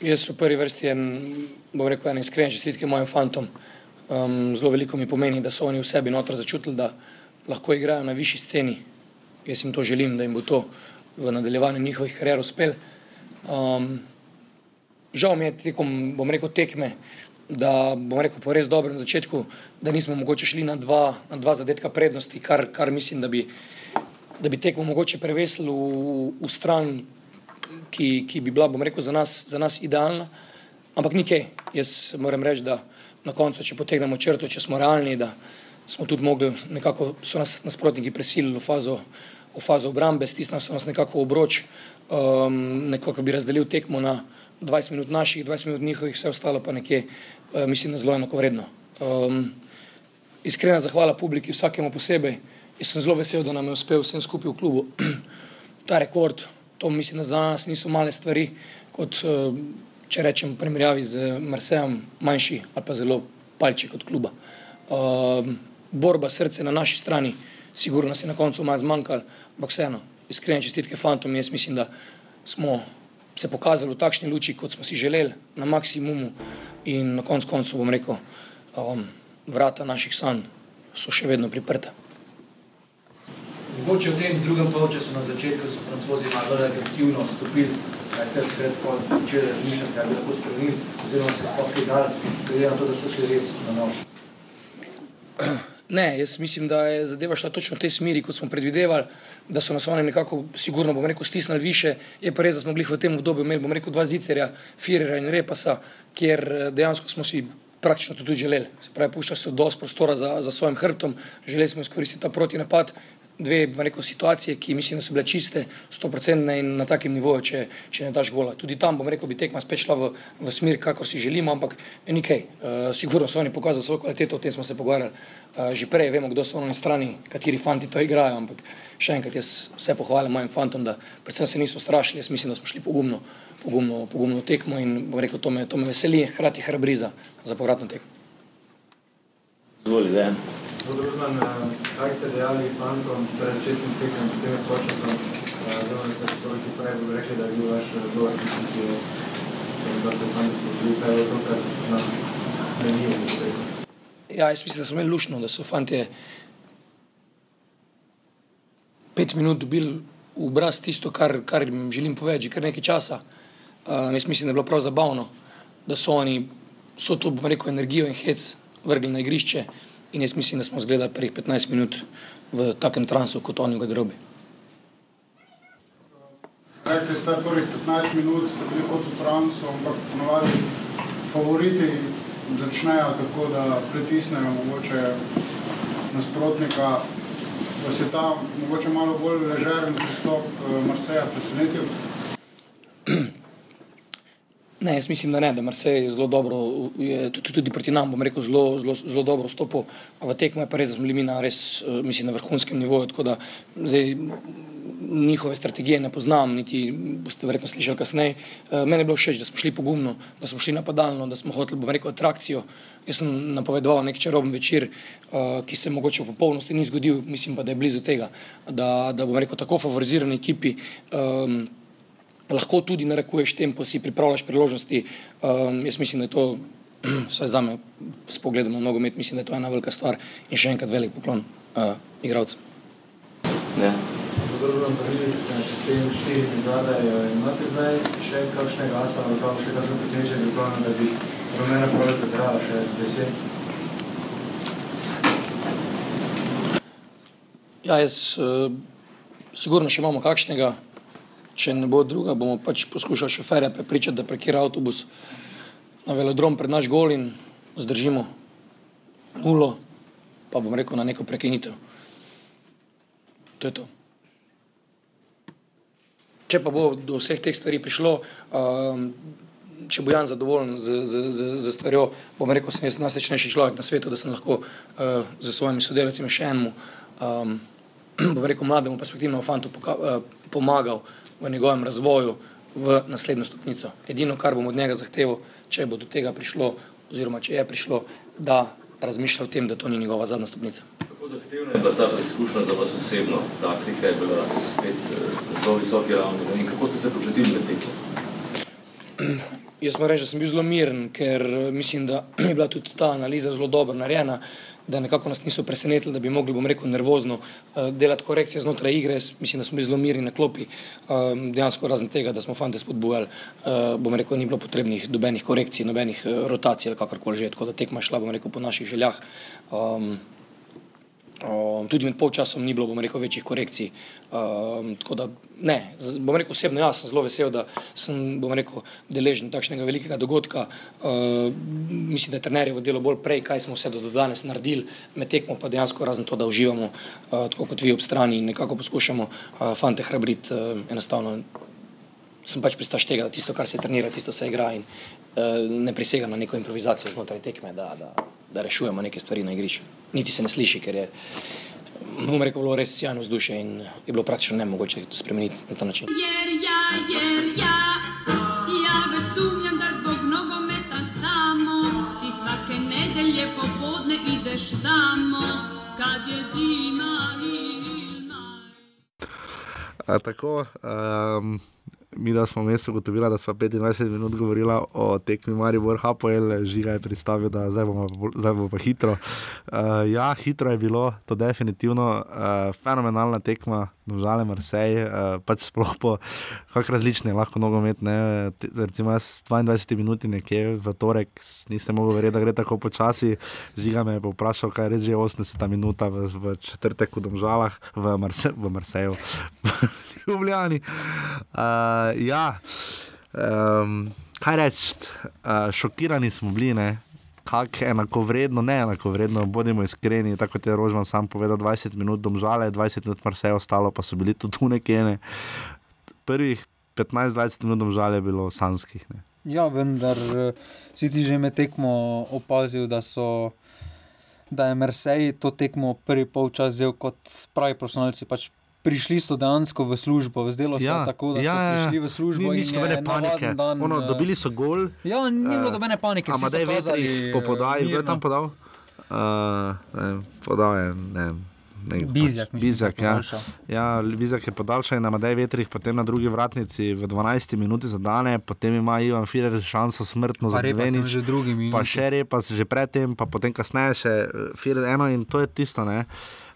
Jaz v prvi vrsti en, bom rekel, en iskren čestitke mojim fantom. Um, zelo veliko mi pomeni, da so oni v sebi notro začutili, da lahko igrajo na višji sceni. Jaz jim to želim, da jim bo to v nadaljevanju njihovih karier uspel. Um, žal mi je tekom, bom rekel, tekme, da bom rekel po res dobrem začetku, da nismo mogoče šli na dva, na dva zadetka prednosti, kar, kar mislim, da bi, da bi tekmo mogoče prevesili v, v stran ki, ki bi bila, bom rekel, za nas, za nas idealna. Ampak nikaj, jaz moram reči, da na koncu, če potegnemo črto, če smo realni, da smo tudi mogli, nekako so nas nasprotniki prisilili v fazo, v fazo obrambe, stisnili so nas nekako v obroč, um, nekako bi razdelil tekmo na 20 minut naših, 20 minut njihovih, vse ostalo pa nekje, uh, mislim, da zelo enako vredno. Um, iskrena zahvala publiki, vsakemu posebej. Jaz sem zelo vesel, da nam je uspel vsem skupaj v klubu *clears throat* ta rekord, to mislim, da za nas niso male stvari, kot eh, če rečem, v primerjavi z Marsejem, manjši ali pa zelo palči kot kluba. Uh, borba srca na naši strani, sigurno se je na koncu malo zmanjkalo, ampak vseeno, iskrene čestitke fantom. Jaz mislim, da smo se pokazali v takšni luči, kot smo si želeli, na maksimumu in na koncu koncu bom rekel, um, vrata naših sanj so še vedno priprta. Mogoče v tem drugem polčasu na začetku so francozi malo agresivno stopili, kaj ste takrat začeli razmišljati, kaj bi lahko spremenili, oziroma se sploh kaj dali, glede na to, da so šli res na novo. Ne, jaz mislim, da je zadeva šla točno v tej smeri, kot smo predvidevali, da so nas oni nekako sigurno, bom rekel, stisnili više. Je pa res, da smo bili v tem obdobju imeli, bom rekel, dva zicerja, Firera in Repasa, kjer eh, dejansko smo si praktično to tudi želeli. Se pravi, pušča se dosti prostora za, za svojim hrbtom, želeli smo izkoristiti ta protinapad, dve rekel, situacije, ki mislim, da so bile čiste, stoprocentne in na takem nivoju, če, če ne daš gola. Tudi tam bom rekel, bi tekma spet šla v, v smer, kako si želimo, ampak nekaj. Uh, eh, sigurno so oni pokazali svojo kvaliteto, o tem smo se pogovarjali uh, že prej, vemo, kdo so na strani, kateri fanti to igrajo. Ampak še enkrat, jaz vse pohvalim mojim fantom, da predvsem se niso strašili, jaz mislim, da smo šli pogumno, pogumno, pogumno tekmo in bom rekel, to me, to me veseli, hkrati hrabriza za povratno tekmo. Zvoli, Podružman, kaj ste dejali fantom pred čestnim tekem, potem je počasom, zelo nekaj stvari, ki prej bi rekli, da je bil vaš dober, ki je da te fanti spozili, kaj je to, kar nam menijo. Ja, jaz mislim, da smo imeli lušno, da so fanti pet minut dobili v obraz tisto, kar, kar jim želim povedati, že kar nekaj časa. Uh, jaz mislim, da je bilo prav zabavno, da so oni so to, bom rekel, energijo in hec vrgli na igrišče. In jaz mislim, da smo zgledali prvih 15 minut v takem transu, kot oni v garderobi. Rekli ste, prvih 15 minut bili kot v transu, ampak ponovadi favoriti začnejo tako, da pritisnejo mogoče nasprotnika, da se ta mogoče malo bolj ležeren pristop eh, Marseja presenetil. Ne, jaz mislim, da ne, da Marsej je zelo dobro, je tudi, tudi proti nam, bom rekel, zelo, zelo, zelo dobro stopil. V tekmo pa res, smo bili mi na res, eh, mislim, na vrhunskem nivoju. Tako da zdaj njihove strategije ne poznam, niti boste verjetno slišali kasneje. Uh, meni je bilo všeč, da smo šli pogumno, da smo šli napadalno, da smo hoteli, bom rekel, atrakcijo. Jaz sem napovedoval nek čaroben večer, uh, ki se mogoče v popolnosti ni zgodil, mislim pa, da je blizu tega, da, da bom rekel, tako favorizirani ekipi. Um, Lahko tudi narekuješ tempo, si pripravljaš priložnosti. Um, jaz mislim, da je to, vsaj za me, s pogledom na nogomet, mislim, da je to ena velika stvar in še enkrat velik poklon uh, igralcem. Ja. Dobro, videli ste na sistem štiri zadaj. Imate zdaj še kakšnega asa ali pa še kakšno presenečenje pripravljeno, da bi rumena pravica trajala še deset? Ja, jaz uh, sigurno še imamo kakšnega, če ne bo druga, bomo pač poskušali šoferja prepričati, da prekira avtobus na velodrom pred naš gol in zdržimo nulo, pa bom rekel na neko prekinitev. To je to. Če pa bo do vseh teh stvari prišlo, um, če bo Jan zadovoljen z, z, z, z stvarjo, bom rekel, sem jaz najsrečnejši človek na svetu, da sem lahko uh, z svojimi sodelavci še enemu, um, *clears throat* bom rekel, mlademu perspektivnemu fantu poka, uh, pomagal v njegovem razvoju v naslednjo stopnico. Edino, kar bom od njega zahteval, če bo do tega prišlo, oziroma če je prišlo, da razmišlja o tem, da to ni njegova zadnja stopnica. Kako zahtevna je bila ta preizkušnja za vas osebno? Ta klika je bila spet eh, na zelo visoki ravni. In kako ste se počutili med tekom? Jaz moram reči, da sem bil zelo miren, ker eh, mislim, da *clears throat* je bila tudi ta analiza zelo dobro narejena, da nekako nas niso presenetili, da bi mogli, bom rekel, nervozno uh, delati korekcije znotraj igre. Jaz mislim, da smo bili zelo mirni na klopi, um, dejansko razen tega, da smo fante spodbujali, uh, bom rekel, ni bilo potrebnih dobenih korekcij, nobenih rotacij ali kakorkoli že, tako da tekma šla, bom rekel, po naših željah. Um, Um, tudi med polčasom ni bilo, bom rekel, večjih korekcij. Um, tako da, ne, bom rekel, osebno jaz sem zelo vesel, da sem, bom rekel, deležen takšnega velikega dogodka. Uh, mislim, da je trenerjevo delo bolj prej, kaj smo vse do, do danes naredili, med tekmo pa dejansko razen to, da uživamo, uh, tako kot vi ob strani in nekako poskušamo uh, fante hrabriti, uh, enostavno sem pač pristaš tega, da tisto, kar se trenira, tisto se igra in ne prisega na neko improvizacijo znotraj tekme, da, da, da rešujemo neke stvari na igrišču. Niti se ne sliši, ker je, bom rekel, bilo res sjajno vzdušje in je bilo praktično nemogoče spremeniti na ta način. Jer ja, jer ja, ja već sumnjam da zbog nogometa samo ti svake nedelje popodne ideš tamo kad je zima maj. A, tako, um, mi da smo vmes ugotovili, da smo 25 minut govorili o tekmi Maribor Hapoel, žiga je predstavil, da zdaj bomo, zdaj bomo pa hitro. Uh, ja, hitro je bilo, to definitivno, uh, fenomenalna tekma, nožale Marseille, uh, pač sploh po kak različne, lahko nogomet, ne, recimo jaz 22 minut nekje v torek, nisem mogel verjeti, da gre tako počasi, žiga me je povprašal, kaj je res že 80 minuta v, v četrtek v Domžalah, v, Marse, v Marseju. Ljubljani. Uh, ja, um, kaj reči, uh, šokirani smo bili, ne. Kako enako vredno, ne enako vredno, bodimo iskreni, tako je Rožman sam povedal, 20 minut domžale, 20 minut Marseja ostalo, pa so bili tudi tu nekje. Ne. Prvih 15-20 minut je bilo sanskih. Ne. Ja, vendar eh, si ti že med tekmo opazil, da, so, da je Mersej to tekmo prvi polčas vzel kot pravi profesionalci. Pač prišli so dejansko v službo, zdelo se je tako, da so prišli v službo. Ja, Ni nič je nobene panike. Dan, ono, eh, dobili so gol. Ja, ni bilo eh, nobene panike. vsi so Amadej kazali, Vetrih po podaji, kdo je tam podal? Uh, ne, podal je, ne vem. Bizjak, pač. mislim, Bizjak, je ja. podaljšal. Ja, Bizjak je podaljšal na Madej Vetrih, potem na drugi vratnici v 12 minuti zadane, potem ima Ivan Firer šanso smrtno Pa za dve že drugi minuti. pa še repa že predtem, pa potem kasneje še eh, Firer eno in to je tisto. Ne?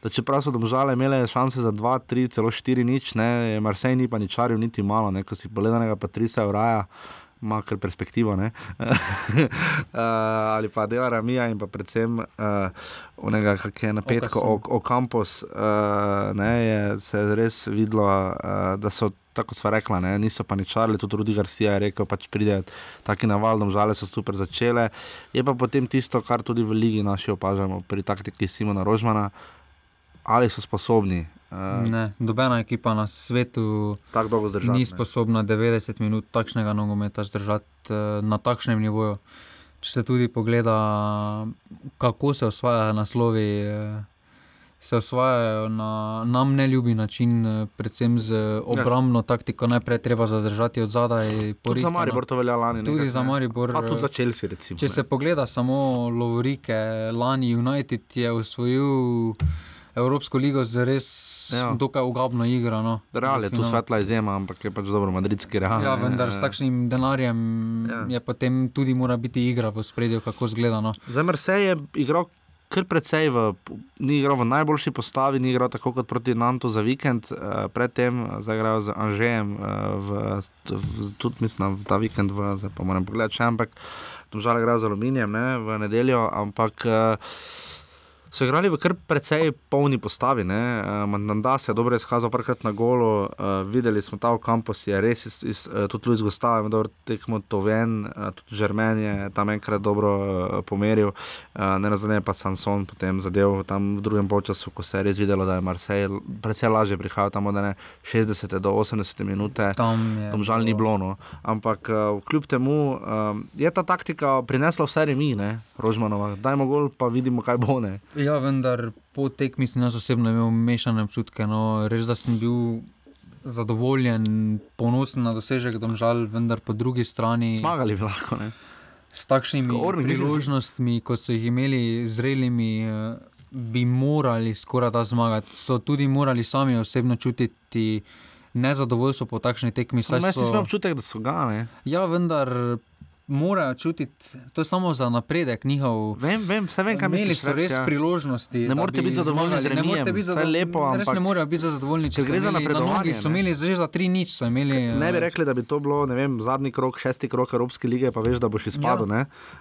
Da čeprav so domžale imele šanse za 2, 3, celo 4 nič, ne, Marsej ni pa ničaril niti malo, ne, ko si pogledanega Patrisa Uraja, ima kar perspektivo, uh, *laughs* ali pa dela Ramija in pa predvsem uh, onega, kak je na Okasun. o, o kampus, uh, ne, je se je res videlo, uh, da so. Tako sva rekla, ne? niso pa ničarili, tudi Rudi Garcia je rekel, pač pride taki naval, žale so super začele. Je pa potem tisto, kar tudi v ligi naši opažamo pri taktiki Simona Rožmana, ali so sposobni uh, Ne, nobena ekipa na svetu zdržati. ni ne. sposobna 90 minut takšnega nogometa zdržati eh, na takšnem nivoju. Če se tudi pogleda, kako se osvajajo naslovi, eh, se osvajajo na nam neljubi način, predvsem z obrambno taktiko. Najprej treba zadržati od zadaj. Tudi za. Maribor to velja lani. Tudi nekako, za ne. Maribor, Pa tudi za Chelsea, recimo. Če ne. se pogleda samo Lovorike, lani United je osvojil Evropsko ligo z res Ja. dokaj ugabno igro. No, Real je tu svetla izjema, ampak je pač dobro, madridski real. Ja, vendar s takšnim denarjem Ja. je potem tudi mora biti igra v spredju, kako zgleda. No. Zdaj, Marseille je igral kar precej, v, ni igral v najboljši postavi, ni igral tako kot proti Nantu za vikend, uh, predtem eh, zdaj igrajo z Anžejem, uh, v, v, tudi mislim, ta vikend, v, zdaj pa moram pogledati še, ampak žal igrajo z aluminijem ne, v nedeljo, ampak. Uh, So igrali v kar precej polni postavi. Mandanda se je dobro izkazal, parkrat na golo. Uh, videli smo ta v kampusu, je res iz, iz, uh, tudi Luis Gustavo, dobro tekmo to ven, uh, tudi Žermen je tam enkrat dobro uh, pomeril, uh, ne nazadnje pa Sanson potem zadev tam v drugem polčasu, ko se je res videlo, da je Marseille precej lažje prihajal tam od ene 60 do 80 minute. Tam Tam žal ni bilo, no. ampak uh, kljub temu um, je ta taktika prinesla vse remi, ne, Rožmanova. Dajmo gol, pa vidimo, kaj bo. Ne. Ja, vendar po tekmi sem jaz osebno imel mešane občutke. No. Res, da sem bil zadovoljen, ponosen na dosežek, domžal, vendar po drugi strani. Zmagali bi lahko. Ne. S takšnimi priložnostmi, kot so jih imeli zrelimi, eh, bi morali skoraj da zmagati. So tudi morali sami osebno čutiti nezadovoljstvo po takšni tekmi. jaz so- nisem imel občutek, da so ga. Ne. Ja, vendar morajo čutiti, to je samo za napredek njihov. Vem, vem, vse vem, kaj Imeli misliš. so reči, res ja. priložnosti. Ne morete bi biti zadovoljni z zmagali. Ne morete remijem, biti zadovoljni- lepo, Res ne morejo biti zadovoljni, če gre so za imeli na napredovanje, nogi. So imeli že za tri nič. so Imeli, Ne bi eh, rekli, da bi to bilo vem, zadnji krok, šesti krok Evropske lige, pa veš, da boš izpadel. Ja. Ne?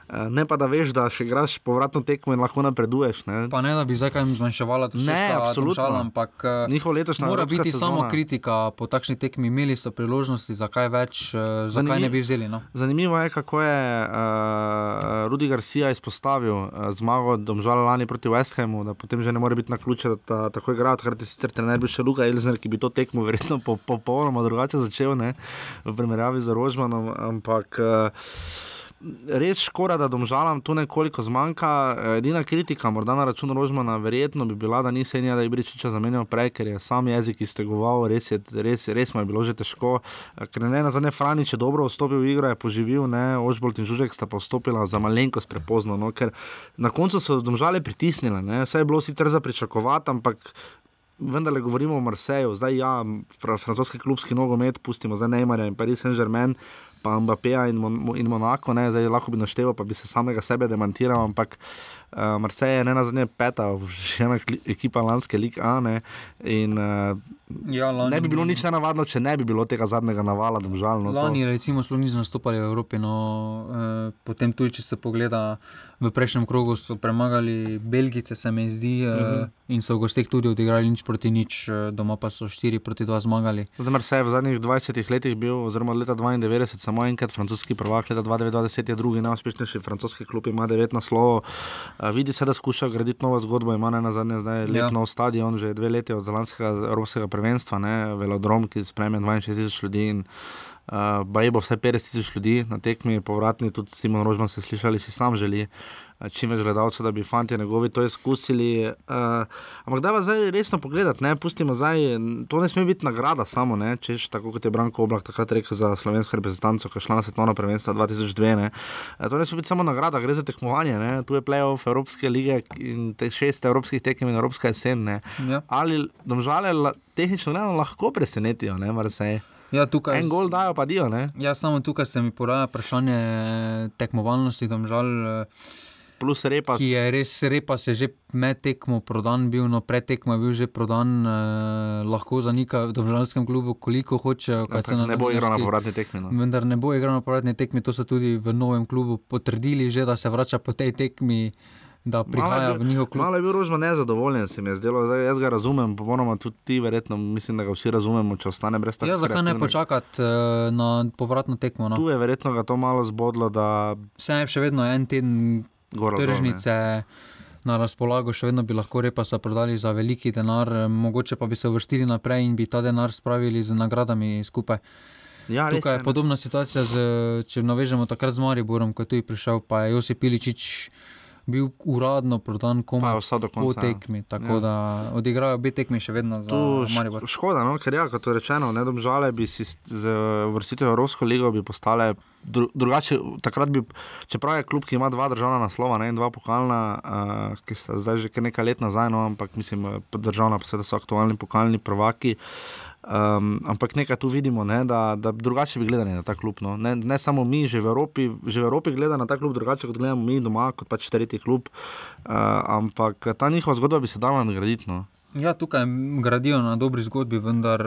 Eh, ne pa da veš, da še igraš povratno tekmo in lahko napreduješ. Ne? Pa ne, da bi zdaj kaj zmanjševala to Ne, absolutno. ampak eh, Njihova letošnja mora biti sezona- samo kritika po takšni tekmi. Imeli so priložnosti, zakaj več, zakaj ne bi vzeli. No? Zanimivo je, kako je uh, Rudi Garcia izpostavil uh, zmago Domžala lani proti West Hamu, da potem že ne more biti na ključe, da ta, tako igra. Takrat je sicer trener bil še Luka Elzner, ki bi to tekmo verjetno po- popolnoma drugače začel, ne, v primerjavi z Rožmanom, ampak. Uh, Res škoda, da domžalam tu nekoliko zmanjka. Edina kritika, morda na račun Rožmana, verjetno bi bila, da ni Senja, da je Ibričiča zamenjal prej, ker je sam jezik iztegoval, res, je, res, res mu je bilo že težko. Ker ne na zadnje Franič je dobro vstopil v igro, je poživil, ne, Ožbolt in Žužek sta pa vstopila za malenkost prepozno, no, ker na koncu so domžale pritisnile, ne, vse je bilo sicer za pričakovati, ampak. Vendar le govorimo o Marseju, zdaj ja, fra- francoski klubski nogomet, pustimo zdaj Neymarja in Paris Saint-Germain, pa Mbappéja in, Mon in Monako, ne, zdaj lahko bi našteval, pa bi se samega sebe demantiral, ampak uh, Marseille je ne na zadnje peta, *laughs* še ena ekipa lanske lige A, ne, in uh, Ja, lani, ne bi bilo nič nenavadno, če ne bi bilo tega zadnjega navala, domžalno. Lani, recimo, sploh niso nastopali v Evropi. No, eh, potem, tudi če se pogleda, v prejšnjem krogu so premagali Belgice, se mi zdi, uh Mhm. -huh. in so v gostih tudi odigrali nič proti nič, eh, doma pa so 4 proti 2 zmagali. Zdaj, je v zadnjih 20 letih bil, oziroma od leta 92, samo enkrat francoski prvak, leta 2020 je drugi najuspešnejši francoski klub, ima 9 naslovov. Uh, vidi se, da skuša graditi novo zgodbo, ima ne na zadnje zdaj lep Ja. nov stadion, že dve leti od lanskega evropskega prvenstva, ne, velodrom, ki sprejme 62 tisoč ljudi. In, Uh, Baj bo vse 50 tisoč ljudi na tekmi, povratni, tudi Simon Rožman se slišali, si sam želi čim več gledalcev, da bi fanti njegovi to izkusili. Uh, ampak da pa zdaj resno pogledati, ne, pustimo zdaj, to ne sme biti nagrada samo, ne, češ tako kot je Branko Oblak takrat rekel za slovensko reprezentanco, ki je šla na svetovno prvenstvo 2002. Ne. Uh, to ne sme biti samo nagrada, gre za tekmovanje, ne. tu je playoff Evropske lige in te šest evropskih tekem in Evropska jesen. Ne. Ja. Ali domžale la, tehnično gledano lahko presenetijo, ne, Marseille. Ja, tukaj, En gol dajo, pa dijo. Ne? Ja, samo tukaj se mi poraja vprašanje eh, tekmovalnosti, domžal. eh, Plus repa. Ki je res repa, se že med tekmo prodan bil, no pred tekmo je bil že prodan, eh, lahko zanika v domžalskem klubu, koliko hočejo. kaj se na Ne bo igral na povratni tekmi. No. Vendar ne bo igral na povratni tekmi, to so tudi v novem klubu potrdili, že, da se vrača po tej tekmi, da prihaja bil- v njihov klub. Malo je bil Rožman nezadovoljen, se mi je zdelo. Zdaj, jaz ga razumem, popolnoma tudi ti, verjetno, mislim, da ga vsi razumemo, če ostane brez tega. Ja, zakaj ne počakati uh, na povratno tekmo? No? Tu je verjetno ga to malo zbodlo, da Vse je še vedno en teden gor dol, ne. tržnice na razpolago, še vedno bi lahko repa se prodali za veliki denar, eh, mogoče pa bi se uvrstili naprej in bi ta denar spravili z nagradami skupaj. Ja, Tukaj je podobna situacija, z, če navežemo takrat z Mariborom, ko je tudi prišel, pa je Josip Piličič bil uradno prodan komu je ostal do po konca. ja. tekmi. Tako Ja. da odigrajo obe tekmi še vedno za Maribor. š- škoda, no, ker ja, kot je rečeno, ne domžale bi si z vrstitev Evropsko ligo bi postale dru, drugače. Takrat bi, čeprav je klub, ki ima dva državna naslova, ne, dva pokalna, uh, ki sta zdaj že nekaj let nazaj, no, ampak mislim, eh, državna, pa so aktualni pokalni prvaki. Um, ampak nekaj tu vidimo, ne, da, da drugače bi gledali na ta klub. No. Ne, ne samo mi, že v Evropi, že v Evropi gleda na ta klub drugače, kot gledamo mi doma, kot pač tretji klub. Uh, ampak ta njihova zgodba bi se dala nadgraditi. No. Ja, tukaj gradijo na dobri zgodbi, vendar,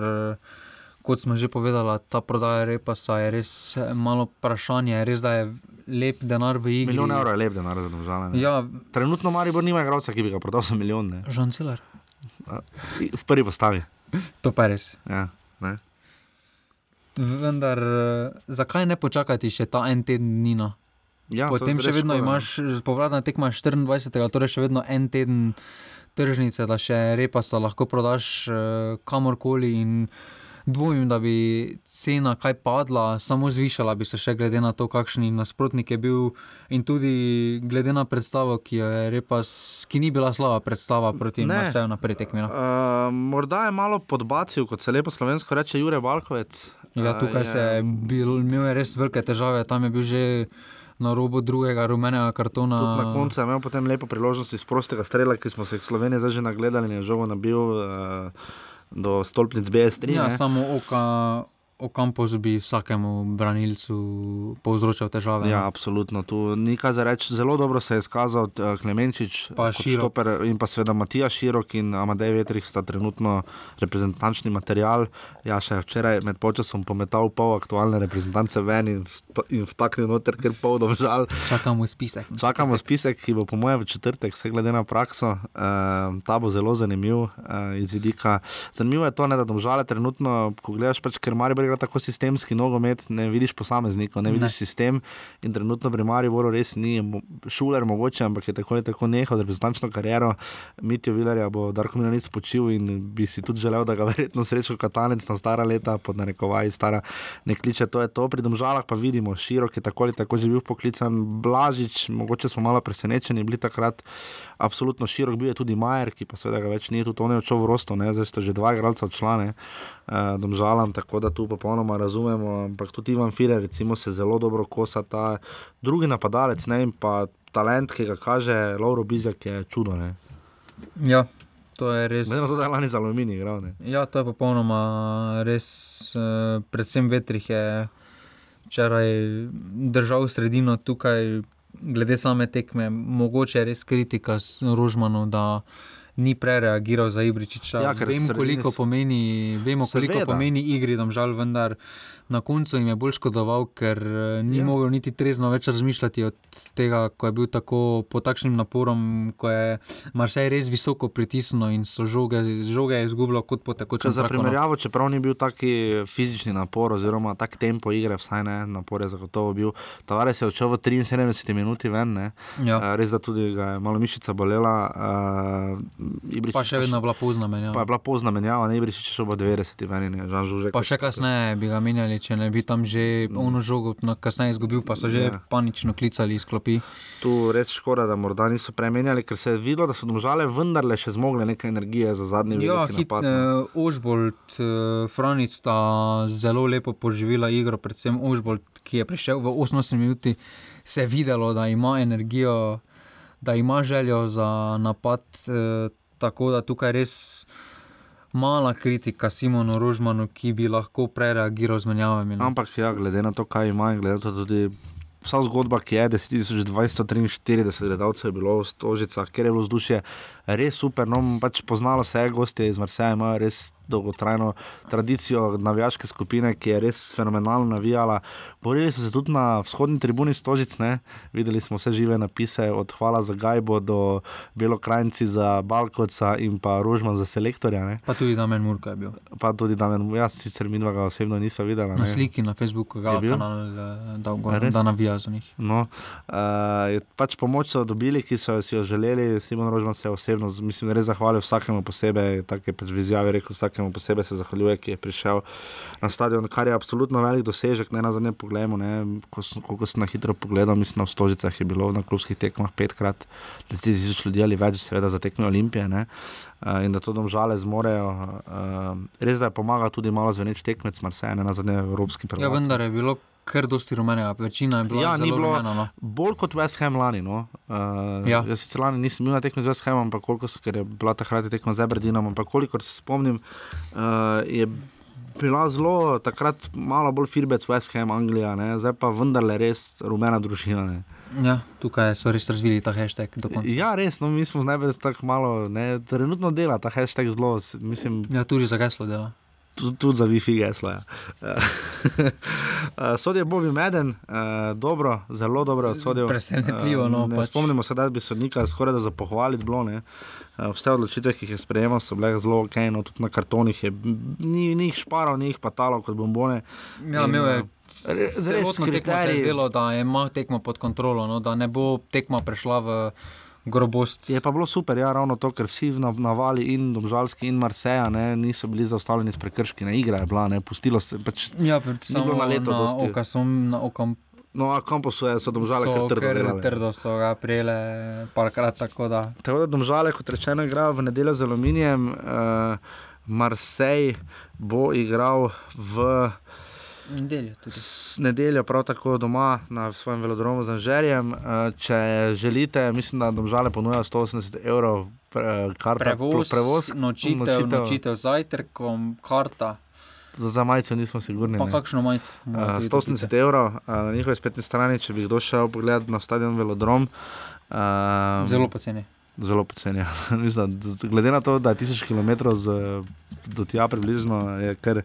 kot smo že povedali, ta prodaja repasa je res malo vprašanje. Res da je lep denar v igri. Milijon evrov je lep denar za ne. Ja, Trenutno Maribor nima igralca, ki bi ga prodal za milijon. Žan Celar. v prvi postavi. *laughs* To pa res. Ja, ne. Vendar, eh, zakaj ne počakati še ta en teden dni? no? Ja, Potem še vedno škoda, no. imaš, povratna tekma je 24. torej še vedno en teden tržnice, da še repasa lahko prodaš eh, kamorkoli. In dvomim, da bi cena kaj padla, samo zvišala bi se še glede na to, kakšni nasprotnik je bil. In tudi glede na predstavo, ki je repas, ki ni bila slaba predstava proti. Marseju na prvi tekmi. No. Uh, morda je malo podbacil, kot se lepo slovensko reče, Jure Valkovec. Ja, tukaj Eh, se je bil, imel je res velike težave, tam je bil že na robu drugega rumenega kartona. Tudi na koncu je imel potem lepo priložnost iz prostega strela, ki smo se v Sloveniji zdaj že nagledali in je žogo nabil uh, do stolpnic BS3. Ja, ne. samo oka, Okampos bi vsakemu branilcu povzročal težave. Ja, no. absolutno. Tu ni kaj za reči. Zelo dobro se je izkazal eh, Klemenčič, Pa Širok. štoper in pa seveda Matija Širok in Amadej Vetrih sta trenutno reprezentančni material. Ja, še včeraj med počasom pometal pol aktualne reprezentance ven in, vsta- in vtaknil noter, ker pol domžal. Čakamo spisek. Čakamo spisek, ki bo po mojem v četrtek, vse glede na prakso. Uh, ta bo zelo zanimiv uh, iz vidika. Zanimivo je to, ne, da domžale trenutno, ko gledaš, pač, ker Maribor igra tako sistemski nogomet, ne vidiš posameznikov, ne vidiš Ne. sistem. In trenutno pri Mariboru res ni šuler mogoče, ampak je tako ali tako nehal reprezentančno kariero. Mitijo Vilarja bo Darko Milanic počil in bi si tudi želel, da ga verjetno srečo katanec na stara leta, pod narekovaji stara ne kliče. To je to, pri domžalah pa vidimo, širok je tako ali tako že bil poklican, Blažič, mogoče smo malo presenečeni bili takrat. Absolutno širok bil je tudi Majer, ki pa seveda ga več ni, tudi on je odšel v Rostov, ne? zdaj sta že dva igralca odšla, uh, domžalam, tako da tu popolnoma razumemo. Ampak tudi Ivan Firer, recimo, se zelo dobro kosa ta drugi napadalec, ne in pa talent, ki ga kaže Lauro Bizjak, je čudo. Ne? Ja, to je res. Na to, je lani za aluminij igral. Ne? Ja, to je popolnoma res. eh, Predvsem vetrih je včeraj držal sredino tukaj, glede same tekme. Mogoče je res kritika Rožmanu, da ni prereagiral za Ibričiča. Ja, Vem, koliko pomeni, vemo, koliko Seveda. pomeni igri, da žal, vendar na koncu jim je bolj škodoval, ker eh, ni Ja. mogel niti trezno več razmišljati od tega, ko je bil tako pod takšnim naporom, ko je Marsej res visoko pritisnil in so žoge, žoge izgubljal kot po Če tekočem za primerjavo, čeprav ni bil taki fizični napor, oziroma tak tempo igre, vsaj ne, napor je zagotovo bil. Tavares je odšel v 73 minuti ven, ne. Ja. Eh, res da tudi ga je malo mišica bolela. Uh, Ibričič Pa še vedno bila pozna Pa je menjava. bila pozna menjava, ne Ibričič je šel v 90 ven, in je Žan Žužek. Pa še kasneje bi ga menjali, če ne bi tam že ono žogo na- kasneje izgubil, pa so že Ja. panično klicali iz klopi. Tu res škoda, da morda niso premenjali, ker se je videlo, da so domžale vendarle še zmogle nekaj energije za zadnji Ja, veliki hit, napad. no. uh, Ožbolt, uh, Franic sta zelo lepo poživela igro, predvsem Ožbolt, ki je prišel v 88 minuti, se je videlo, da ima energijo, da ima željo za napad. Uh, tako da tukaj res mala kritika Simonu Rožmanu, ki bi lahko prereagiral z menjavami. no. Ampak ja, glede na to, kaj ima in glede na to tudi. Vsa zgodba, ki je 10.243 gledalcev, je bilo v Stožicah, ker je bilo vzdušje res super. No, pač poznalo se je, gostje iz Marseja imajo res dolgotrajno tradicijo navijaške skupine, ki je res fenomenalno navijala. Borili so se tudi na vzhodni tribuni Stožic, ne? videli smo vse žive napise, od Hvala za Gajbo do Belokrajnci za Balkoca in pa Rožman za selektorja. Ne? Pa tudi Damen Murka je bil. Pa tudi Damen, jaz sicer mi dva ga osebno nisva videla. Na ne. sliki na Facebooku ga Je bil? kanal, eh, da, da navija njih. No, uh, pač pomoč so dobili, ki so si jo želeli. Simon Rožman se je osebno, mislim, res zahvalil vsakemu posebej, tako je pač v izjavi rekel, vsakemu posebej se zahvaljuje, ki je prišel na stadion, kar je absolutno velik dosežek. Ne na zadnje pogledamo, ne, ko, koliko sem na hitro pogledal, mislim, na Stožicah je bilo na klubskih tekmah petkrat, 10 tisoč ljudi ali več, seveda za tekme Olimpije. Ne. Uh, in da to domžale zmorejo. Uh, res da je pomagal tudi malo zveneč tekmec, Marseille, ne na zadnje evropski prvak. Ja, vendar je bilo kar dosti rumenega, večina je bila Ja, ni zelo bilo rumena. No. bolj kot West Ham lani. No. Uh, Ja. Jaz sicer lani nisem bil na tekmi z West Hamom, ampak koliko se, ker je bila takrat tekma z Aberdinom, ampak kolikor se spomnim, uh, je bila zelo takrat malo bolj firbec West Ham, Anglija, ne. zdaj pa vendarle res rumena družina. Ne. Ja, tukaj so res razvili ta hashtag. Ja, res, no, mi smo najbolj tako malo, ne, trenutno dela ta hashtag zelo, mislim, Ja, tudi za geslo dela. Tudi, za Wi-Fi gesla. Ja. *laughs* Uh, Sod je Bobby Meden, uh, dobro, zelo dobro odsodil. Presenetljivo, no, ne pač. Spomnimo se, da bi sodnika skoraj da za pohvaliti bilo. Ne. Uh, Vse odločitve, ki jih je sprejemal, so bile zelo ok, no, tudi na kartonih je ni, ni jih šparal, ni jih patalo kot bombone. Ja, imel je eh, celotno tekmo se je zdelo, da ima tekmo pod kontrolo, no, da ne bo tekma prešla v grobost. Je pa bilo super, ja, ravno to, ker vsi na, navali in Domžalski in Marseja ne, niso bili zaustavljeni s prekrški, ne igra je bila, ne, pustilo se. Pač, Ja, predvsem na leto na dosti. oka, som, na okom no, a kampusu je, so Domžale kar so trdo. kar delale. trdo so ga prijele parkrat, tako da Tako da domžale, kot rečeno, igrajo v nedeljo z aluminijem. Uh, Marseille bo igral v nedeljo tudi. nedeljo, prav tako doma na svojem velodromu z Anžerjem. Uh, če želite, mislim, da domžale ponujajo 180 evrov karta, Prevoz, prevoz nočitev, nočitev. nočitev zajtrkom, karta, Za, za majico nismo sigurni. pa ne. kakšno majico. Uh, tudi 180 evrov uh, na njihovi spletni strani, če bi kdo šel pogledat na stadion Velodrom. Uh. Zelo poceni. zelo poceni. *laughs* ja. Glede na to, da je 1000 km z, do tja približno, je kar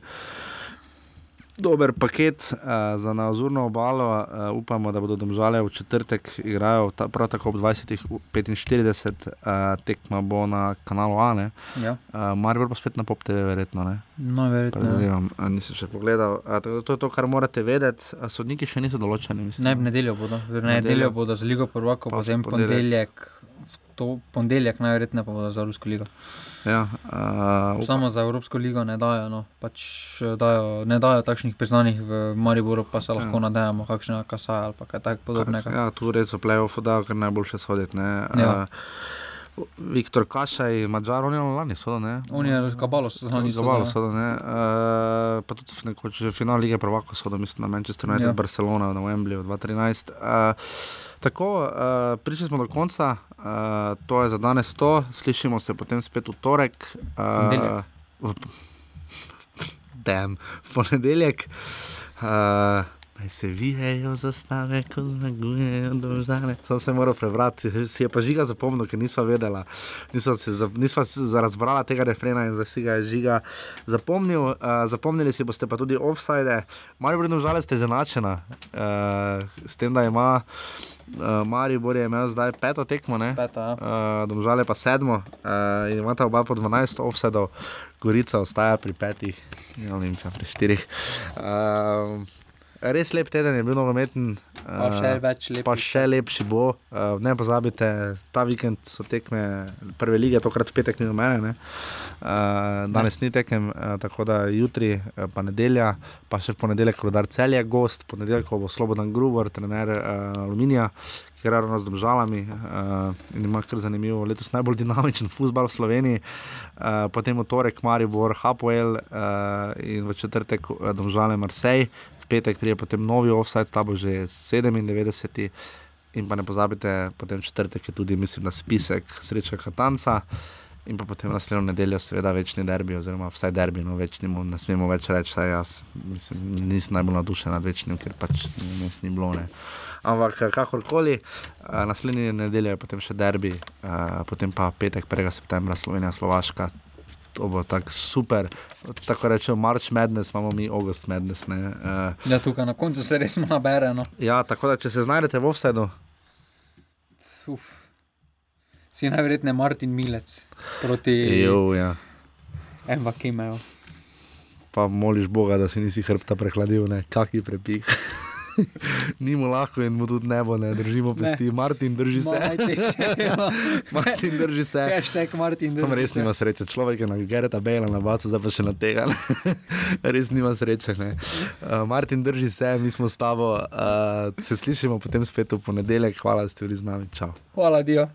dober paket uh, za nazurno obalo. Uh, upamo, da bodo domžale v četrtek igrajo ta, prav tako ob 20.45, uh, tekma bo na kanalu A. ne. Ja, Uh, Maribor pa spet na Pop TV, verjetno. Ne? najverjetneje. Predvidevam, a, nisem še pogledal. Da to je to, kar morate vedeti. A, Sodniki še niso določeni. Mislim. Ne, v nedeljo bodo, v nedeljo. nedeljo bodo za Ligo prvakov, Pa potem ponedeljek. ponedeljek. To ponedeljek najverjetneje pa bodo za Evropsko ligo. Ja, uh, Samo za Evropsko ligo ne dajo, no. pač eh, dajo, ne dajo takšnih priznanih v Mariboru, pa se lahko Ja. nadejamo, kakšne kasaje ali kaj tak podobnega. Ja, tu res v play-offu dajo kar najboljše soditi. ne. Ja. Uh, Viktor Kašaj, Mačar, on je lani sodel, ne? On je kabalo, so oni Zabavno so. sodel, ne. Uh, pa tudi nekoč že final lige prvako sodel, mislim, na Manchester United, Ja. ja. Barcelona, na Wembleyju 2013. Uh, Tako, uh, prišli smo do konca, uh, to je za danes to, slišimo se potem spet v torek. Uh, v, Damn, *laughs* v ponedeljek. Uh, Naj se vijajo zastave, ko zmagujejo dolžane. Sam se moral prebrati, si je pa žiga zapomnil, ker nisva vedela. Nisva se, za- nisva se za- razbrala tega refrena in zdaj si ga je žiga zapomnil. Uh, zapomnili si boste pa tudi offside. Maribor in dolžale ste izenačena. Uh, s tem, da ima uh, Maribor je imel zdaj peto tekmo, ne? Peta, ja. Uh, domžale pa sedmo, uh, in imata oba po 12 offsetov, Gorica ostaja pri petih, ja, Olimpija pri štirih. Uh, res lep teden je bil nogometen. Pa še več lepih. Pa še lepši bo. Uh, ne pozabite, ta vikend so tekme prve lige, tokrat v petek ni do mene. Ne? Uh, danes ni tekem, uh, tako da jutri, uh, pa nedelja, pa še v ponedeljek, rodar celje, gost, ponedeljek bo Slobodan Grubor, trener uh, Aluminija, ki igra ravno z državami uh, in ima kar zanimivo, letos najbolj dinamičen futbal v Sloveniji. Uh, potem v torek Maribor, Hapoel uh, in v četrtek uh, Domžale Marseille, v petek prije potem novi offside, ta bo že 97. In pa ne pozabite, potem četrtek je tudi, mislim, na spisek sreča Katanca. In pa potem naslednjo nedeljo, seveda, večni derbi, oziroma vsaj derbi, no več nimo, ne smemo več reči, saj jaz mislim, nisem najbolj navdušen nad večnim, ker pač nes ni bilo. Ne. Ampak kakorkoli, a, naslednji nedeljo je potem še derbi, a, potem pa petek 1. septembra Slovenija, Slovaška. To bo tako super, tako rečemo, March Madness, imamo mi August Madness. Ne, a, Ja, tukaj na koncu se res nabere. No. ja, tako da če se znajdete v Uf. Si najverjetneje Martin Milec proti jo, ja. Emma Kimeju. pa moliš Boga, da si nisi hrbta prehladil, ne, kaki prepih. *laughs* *laughs* Ni mu lahko in mu tudi ne bo, ne držimo pesti. Martin, drži se. *laughs* Martin, drži se. Hashtag Martin. Tam res nima sreče. Človek je na Gereta Bela na bacu, zdaj pa še na tega. ne. *laughs* res nima sreče. ne. Uh, Martin, drži se, mi smo s tabo. Uh, se slišimo potem spet v ponedeljek. Hvala, da ste bili z nami. Čau. Hvala, Dio.